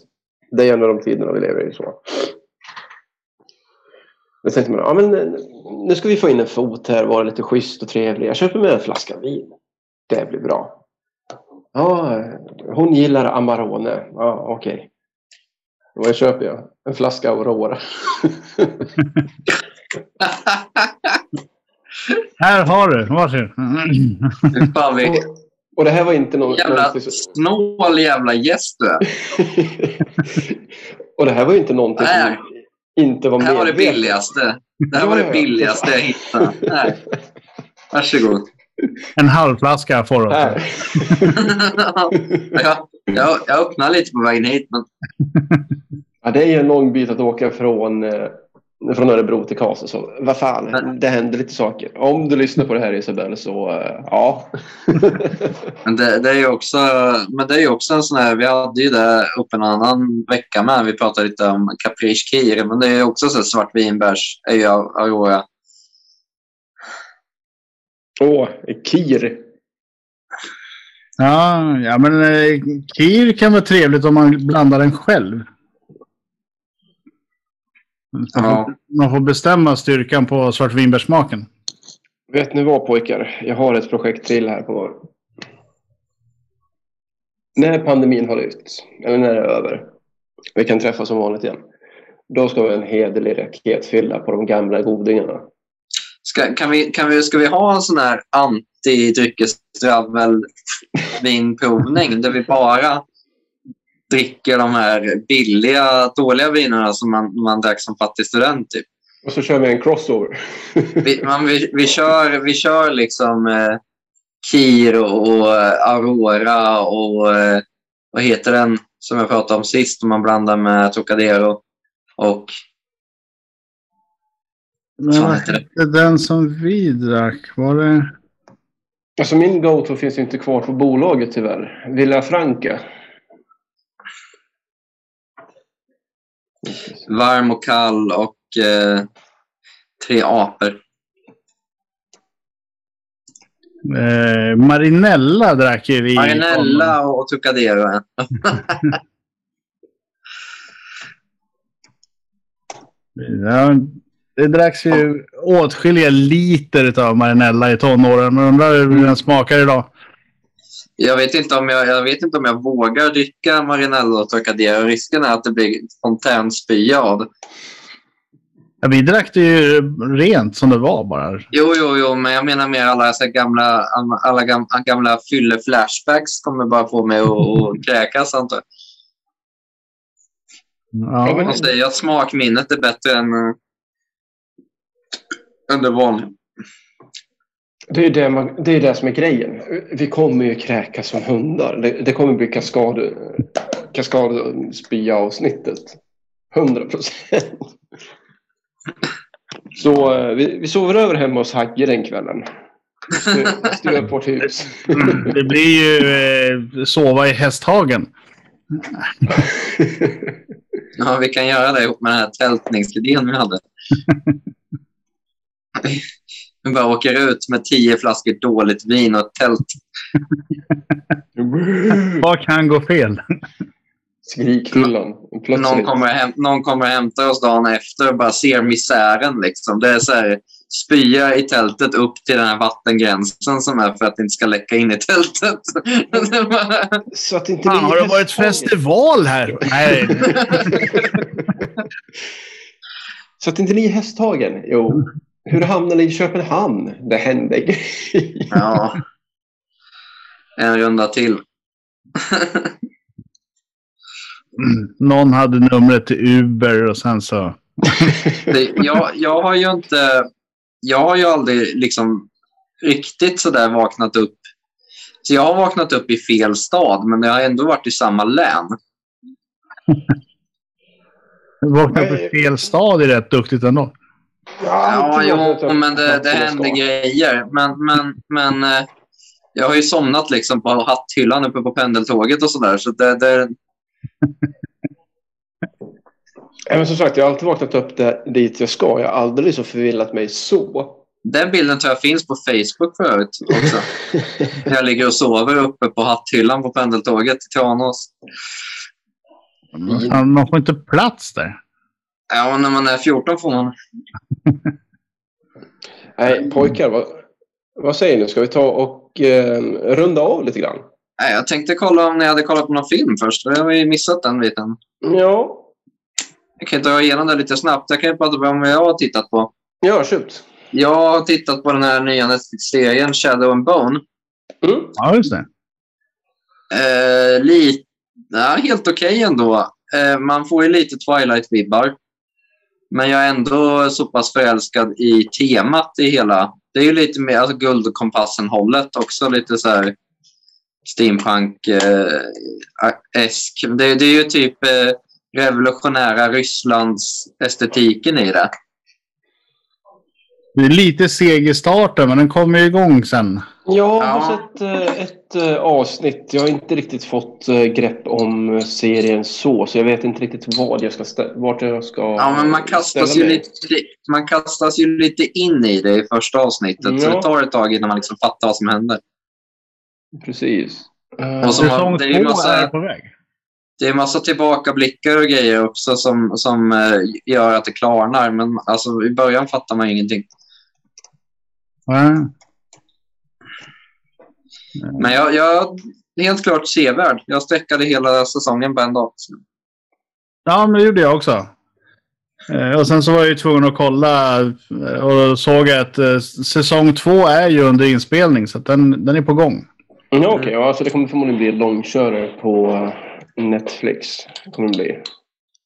Det är en av de tiderna vi lever i. Så. Då tänkte man, ja, men, eh, nu ska vi få in en fot här, vara lite schysst och trevlig. Jag köper med en flaska vin. Det blir bra. Ja, hon gillar Amarone. Ja, okej. Vad köper jag? En flaska Aurora. <laughs> <laughs> Här har du. Varsågod. Fy Fan, vi, och, och det här var inte någon... jävla snål jävla gäst du <laughs> och det här var ju inte någonting Nej. som inte var Det här var det medvetet. billigaste. Det här var det billigaste jag hittade. Nej. Varsågod. En halv flaska får du. också. <laughs> Jag, jag, jag öppnade lite på vägen hit, men Ja, det är ju en lång bit att åka från, eh, från Örebro till Karlstad. Så vad fan, det händer lite saker. Om du lyssnar på det här Isabelle så eh, ja. <laughs> Men det, det är ju också, men det är ju också en sån här, vi hade ju det uppe en annan vecka med. Vi pratade lite om Caprice Kir, men det är ju också så här svartvinbärs, är ju Aurora. Åh, Kir. Ja, ja, men eh, Kir kan vara trevligt om man blandar den själv. Ja. Man får bestämma styrkan på svartvinbärssmaken. Vet ni vad pojkar? Jag har ett projekt till här på När pandemin har lyfts, eller när det är över, vi kan träffas som vanligt igen. Då ska vi ha en hederlig raketfylla på de gamla godingarna. Ska, kan vi, kan vi, ska vi ha en sån här anti-dryckesdravel-vinprovning <laughs> där vi bara dricker de här billiga, dåliga vinerna som man, man drack som fattig student? Typ. Och så kör vi en crossover. Vi, man, vi, vi, kör, vi kör liksom eh, Kir och, eh, Aurora och eh, vad heter den som jag pratade om sist om man blandar med Trocadero och Men Fan vad heter det. den som vi drack? Var det... Alltså min go-to finns inte kvar på bolaget tyvärr. Villa Franca. Varm och kall och eh, tre apor. Eh, Marinella drack ju vi. Marinella och Trocadero. <laughs> Ja, det dracks ju åtskilliga liter av Marinella i tonåren. Men undrar hur den smakar idag. Jag vet, inte om jag, jag vet inte om jag vågar dricka Marinella och Trocadero. Risken är att det blir fontänspya av det. Ja, vi drack det ju rent som det var bara. Jo, jo, jo, men jag menar mer alla så gamla, alla gamla, gamla fylle-flashbacks kommer bara få mig att, kräkas, antar jag. Ja, De säger att smakminnet är bättre än, eh, än det vanliga. Det är det, man, det, är det som är grejen. Vi kommer ju kräkas som hundar. Det, det kommer bli kaskad, kaskadspya-avsnittet. 100 procent. Så eh, vi, vi sover över hemma hos Hagge den kvällen. Stuvar upp vårt hus. det blir ju eh, sova i Hästhagen. Ja, vi kan göra det ihop med den här tältningsidén vi hade. <laughs> Vi bara åker ut med tio flaskor dåligt vin och ett tält. <laughs> Vad kan gå fel? Skrikhyllan. Någon kommer, hem, någon kommer hämta oss dagen efter och bara ser misären. Liksom. Det är så här, spya i tältet upp till den här vattengränsen som är för att det inte ska läcka in i tältet. <laughs> Så att inte Fan, har det varit festival här? Nej. <laughs> Så att inte ni är Hästhagen? Jo. Hur hamnade ni i Köpenhamn? Det hände grejer. ja. En runda till. Någon hade numret till Uber och sen så... Det, jag, jag har ju inte... Jag har ju aldrig liksom riktigt sådär vaknat upp. Så jag har vaknat upp i fel stad, men jag har ändå varit i samma län. Vaknade på Nej. fel stad är rätt duktigt ändå. Ja, jo, men det, det händer grejer. Men, men, men eh, jag har ju somnat liksom på hatthyllan uppe på pendeltåget och sådär. Så det, det, <laughs> Ja, men som sagt, jag har alltid vaknat upp där, dit jag ska. Jag har aldrig så förvillat mig så. den bilden tror jag finns på Facebook förut också. <laughs> När jag ligger och sover uppe på hatthyllan på pendeltåget till Tranås. Man får inte plats där. Ja, när man är 14 får man. <laughs> Nej, pojkar, vad, vad säger ni? Ska vi ta och eh, runda av lite grann? Nej, jag tänkte kolla om ni hade kollat på någon film först. för Jag har ju missat den biten. Ja, Jag kan ta igenom det lite snabbt. Jag kan ju prata om vad jag har tittat på. ja shoot. Jag har tittat på den här nya Netflix-serien Shadow and Bone. Mm. Ja, just det. Eh, lite, ja, helt okej ändå. Eh, man får ju lite Twilight-vibbar. Men jag är ändå så pass förälskad i temat i hela. Det är ju lite mer alltså, Guldkompassen-hållet också. Lite så här steampunk-esk. det, det är ju typ eh, revolutionära Rysslands estetiken i det. Det är lite seg i starten, men den kommer ju igång sen. Jag har Ja. sett eh, ett eh, avsnitt. Jag har inte riktigt fått eh, grepp om eh, serien så, så jag vet inte riktigt vad jag ska stä- vart jag ska Ja, men man kastas, ju mig. lite, man kastas ju lite in i det i första avsnittet. Så Ja. det tar ett tag innan man liksom fattar vad som händer. Precis. Eh, Och så- Som Säsong det är två massa- är på väg. Det är massa tillbakablickar och grejer också som, som eh, gör att det klarnar. Men alltså, i början fattar man ingenting. Ja. Men jag, jag helt klart sevärd. Jag sträckade hela säsongen på en dag. Ja, men det gjorde jag också. Eh, Och sen så var jag ju tvungen att kolla eh, och såg att eh, säsong två är ju under inspelning så att den, den är på gång. Mm, Okej, ja, så det kommer förmodligen bli långkörare på Netflix. Kommer det bli.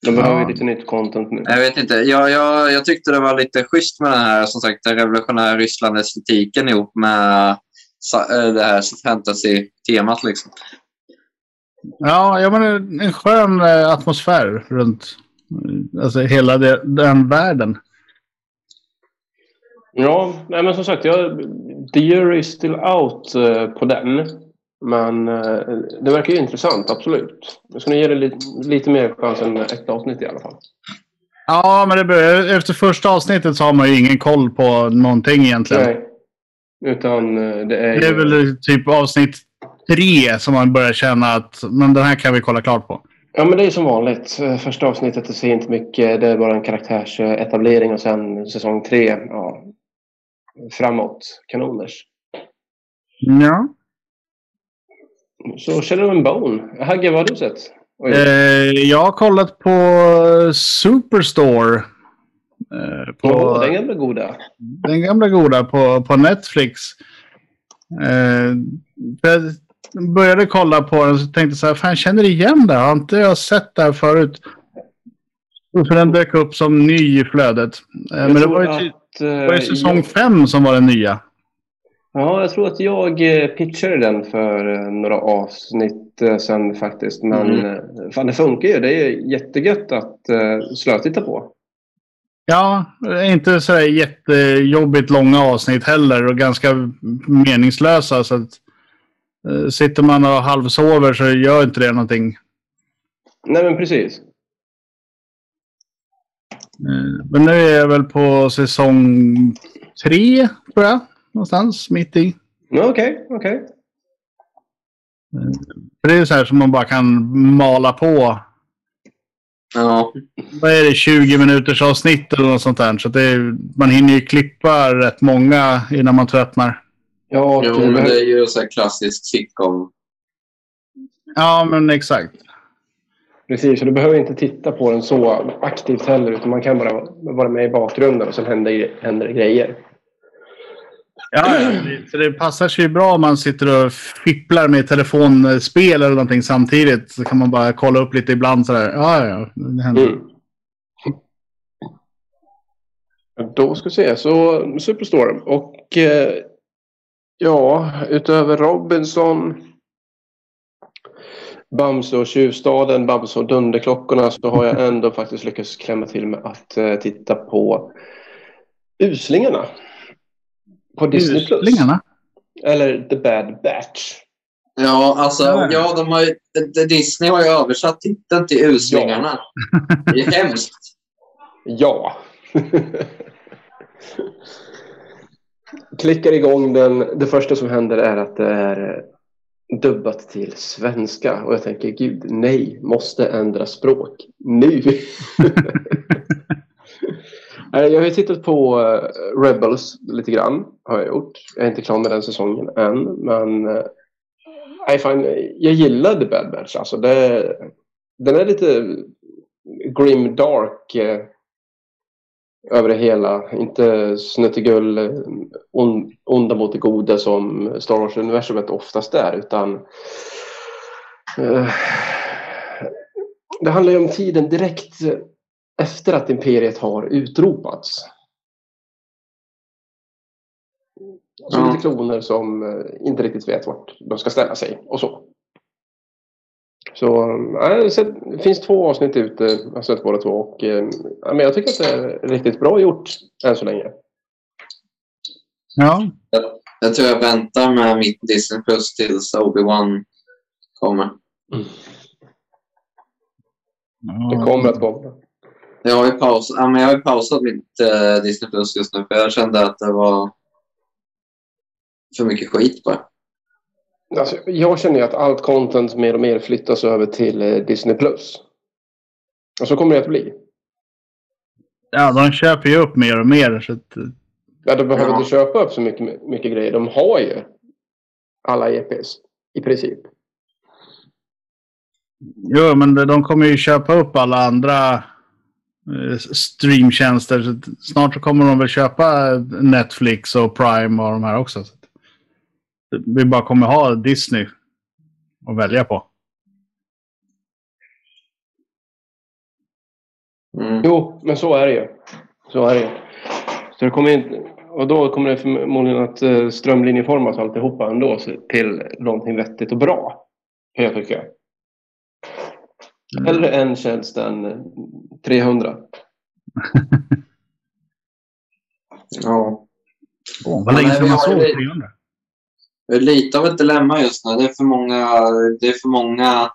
De behöver ju Ja. lite nytt content nu. Jag vet inte. Jag, jag, jag tyckte det var lite schysst med den här som sagt, den revolutionära Ryssland-estetiken ihop med det här fantasy-temat. Liksom. Ja, jag menar en skön eh, atmosfär runt eh, alltså hela det, den världen. Ja, nej, men som sagt, jag, the jury is still out eh, på den. Men eh, det verkar ju intressant, absolut. Jag ska nog ge det lite, lite mer chans än ett avsnitt i alla fall. Ja, men det, efter första avsnittet så har man ju ingen koll på någonting egentligen. Nej. Utan eh, det är ju... Det är väl typ avsnitt tre som man börjar känna att men den här kan vi kolla klart på. Ja, men det är som vanligt. Eh, Första avsnittet det ser inte mycket. Det är bara en karaktärsetablering och sen säsong tre, ja, framåt, kanoners. Ja. Så Shadow and Bone. Hagge, vad har du sett? Eh, jag har kollat på Superstore. Eh, på Åh, den gamla goda. den gamla goda på, på Netflix. Eh, jag började kolla på den och så tänkte jag så här, fan jag känner igen det. Har inte jag sett det här förut? Och För den dök upp som ny i flödet. Eh, men det tror var ju, att, det var ju eh, säsong jag- fem som var den nya. Ja, jag tror att jag eh, pitchade den för eh, några avsnitt eh, sen faktiskt. Men Mm. eh, fan, det funkar ju. Det är jättegött att uh, slötitta på. Ja, inte så jättejobbigt långa avsnitt heller och ganska meningslösa. Så att, eh, sitter man och halvsover så gör inte det någonting. Nej, men precis. Eh, Men nu är jag väl på säsong tre, tror jag. Någonstans mitt i. Okej, okej. För det är så här som man bara kan mala på. Ja. Vad är det? 20 minuters avsnitt eller något sånt där. Så det är, man hinner ju klippa rätt många innan man tröttnar. Ja, och Jo, det men det är ju så här klassiskt sitcom. Ja, men exakt. Precis, och du behöver inte titta på den så aktivt heller. Utan man kan bara vara med i bakgrunden och sen händer, händer grejer. Ja, <clears throat> så det passar sig ju bra om man sitter och fipplar med telefonspel eller någonting samtidigt. Så kan man bara kolla upp lite ibland sådär. Ja, ja, det händer. Mm. Då ska vi se. Så Superstore. Och eh, ja, utöver Robinson, Bamse och Tjuvstaden, Bamse och Dunderklockorna så har jag <laughs> ändå faktiskt lyckats klämma till med att eh, titta på Uslingarna. På Disney+. Plus. Uslingarna. Eller The Bad Batch. Ja, alltså, Ja. ja, de har ju, Disney har ju översatt titeln till Uslingarna. Det är hemskt. <laughs> Ja. Klickar igång den. Det första som händer är att det är dubbat till svenska. Och jag tänker, gud, nej, måste ändra språk. Nu! <laughs> Eh, jag har ju tittat på eh, Rebels lite grann, har jag gjort. Jag är inte klar med den säsongen än, men eh, I find, jag gillar The Bad Batch. Alltså, det, den är lite grim dark över det hela. Inte snuttegull, on, onda mot det goda som Star Wars-universumet oftast är. Utan uh, det handlar ju om tiden direkt efter att imperiet har utropats. Så Ja. lite kloner som eh, inte riktigt vet vart de ska ställa sig och så. Så jag sett- det finns två avsnitt ute. Jag har sett båda två. Och, eh, ja, men jag tycker att det är riktigt bra gjort än så länge. Ja. Jag tror jag väntar med mitt Disney Plus tills Obi-Wan kommer. Det kommer att komma. Jag har ju, paus, ja, men jag har ju pausat mitt eh, Disney Plus just nu för jag kände att det var för mycket skit bara. Alltså, jag känner ju att allt content mer och mer flyttas över till eh, Disney+. Plus. Och så kommer det att bli. ja, de köper ju upp mer och mer. Så att, Ja, de behöver Ja. inte köpa upp så mycket, mycket grejer. De har ju alla EPs i princip. Jo, men de- kommer ju köpa upp alla andra eh, streamtjänster. Så att Snart så kommer de väl köpa Netflix och Prime och de här också. Så Vi bara kommer ha Disney att välja på. Mm. Jo, men så är det ju. Så är det ju. Så det kommer inte, och då kommer det förmodligen att eh, strömlinjeformas alltihopa ändå till någonting vettigt och bra. Kan jag tycka. Hellre en tjänst än eh, 300. <laughs> Ja. Åh, vad Ja, länge nej, sedan man såg ju- 300. Det är lite av ett dilemma just nu. Det är för många... Det är för många...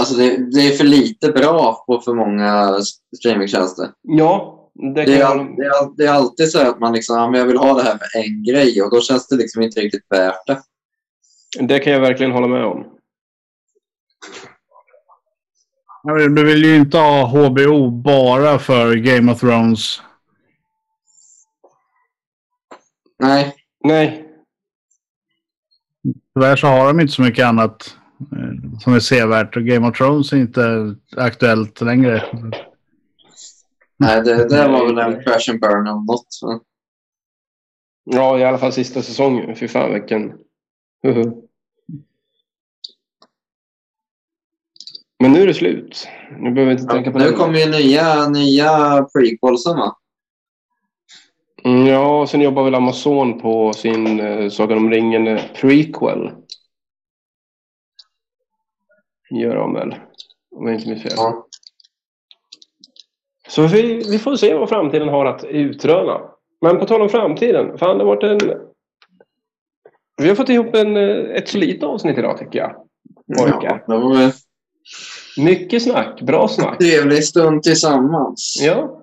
Alltså det, det är för lite bra på för många streamingtjänster. Ja, det kan Det är, all, det, är, det är alltid så att man liksom, ja, jag vill ha det här för en grej och då känns det liksom inte riktigt värt det. Det kan jag verkligen hålla med om. Ja, men Du vill ju inte ha HBO bara för Game of Thrones. Nej, Nej, Tyvärr så har de inte så mycket annat eh, som är sevärt. Och Game of Thrones är inte aktuellt längre. nej det, det var väl en crash and burn eller något. Ja i alla fall sista säsongen. Fy fan vilken... Men nu är det slut. Nu behöver vi inte tänka på Nu det. kommer ju nya, nya prequelsen va? Mm, Ja, sen jobbar väl Amazon på sin uh, Sagan om ringen eh, prequel. Gör de väl. Om jag inte minns fel. Ja. Så vi, vi får se vad framtiden har att utröna. Men på tal om framtiden. Fan, det har varit en... Vi har fått ihop en, eh, ett solidt avsnitt idag tycker jag. Ja, det var Mycket snack. Bra snack. trevlig stund tillsammans. Ja.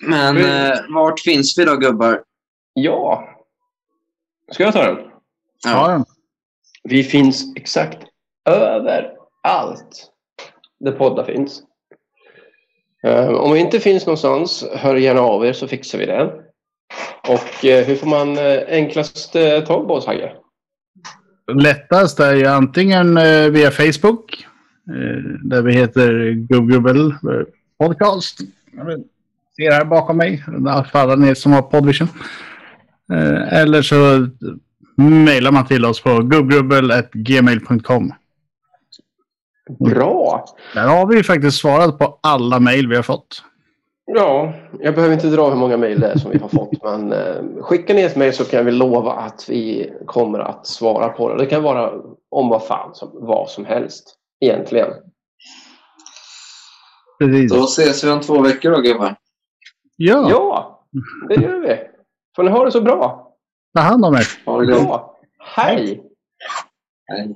Men eh, vart finns vi då gubbar? Ja. Ska jag ta den? Ja, Vi finns exakt överallt där poddar finns. Eh, Om vi inte finns någonstans, hör gärna av er så fixar vi det. Och eh, hur får man eh, enklast tag på oss, Hagge? lättast är ju antingen via Facebook. Eh, där vi heter Gubbgubbel Podcast. Jag ser här bakom mig. Alla ni som har Podvision. Eh, eller så mejlar man till oss på gubbgubbel.gmail.com. Bra! Där har vi faktiskt svarat på alla mejl vi har fått. Ja, jag behöver inte dra hur många mejl det är som vi har fått. <laughs> Men eh, skicka ner ett mejl så kan vi lova att vi kommer att svara på det. Det kan vara om vad fan som, vad som helst. Egentligen. Precis. Då ses vi om två veckor då gubbar. Ja, Ja, det gör vi. Får ni ha det så bra. ta hand om er. Ha det. Ja, hej! Hej.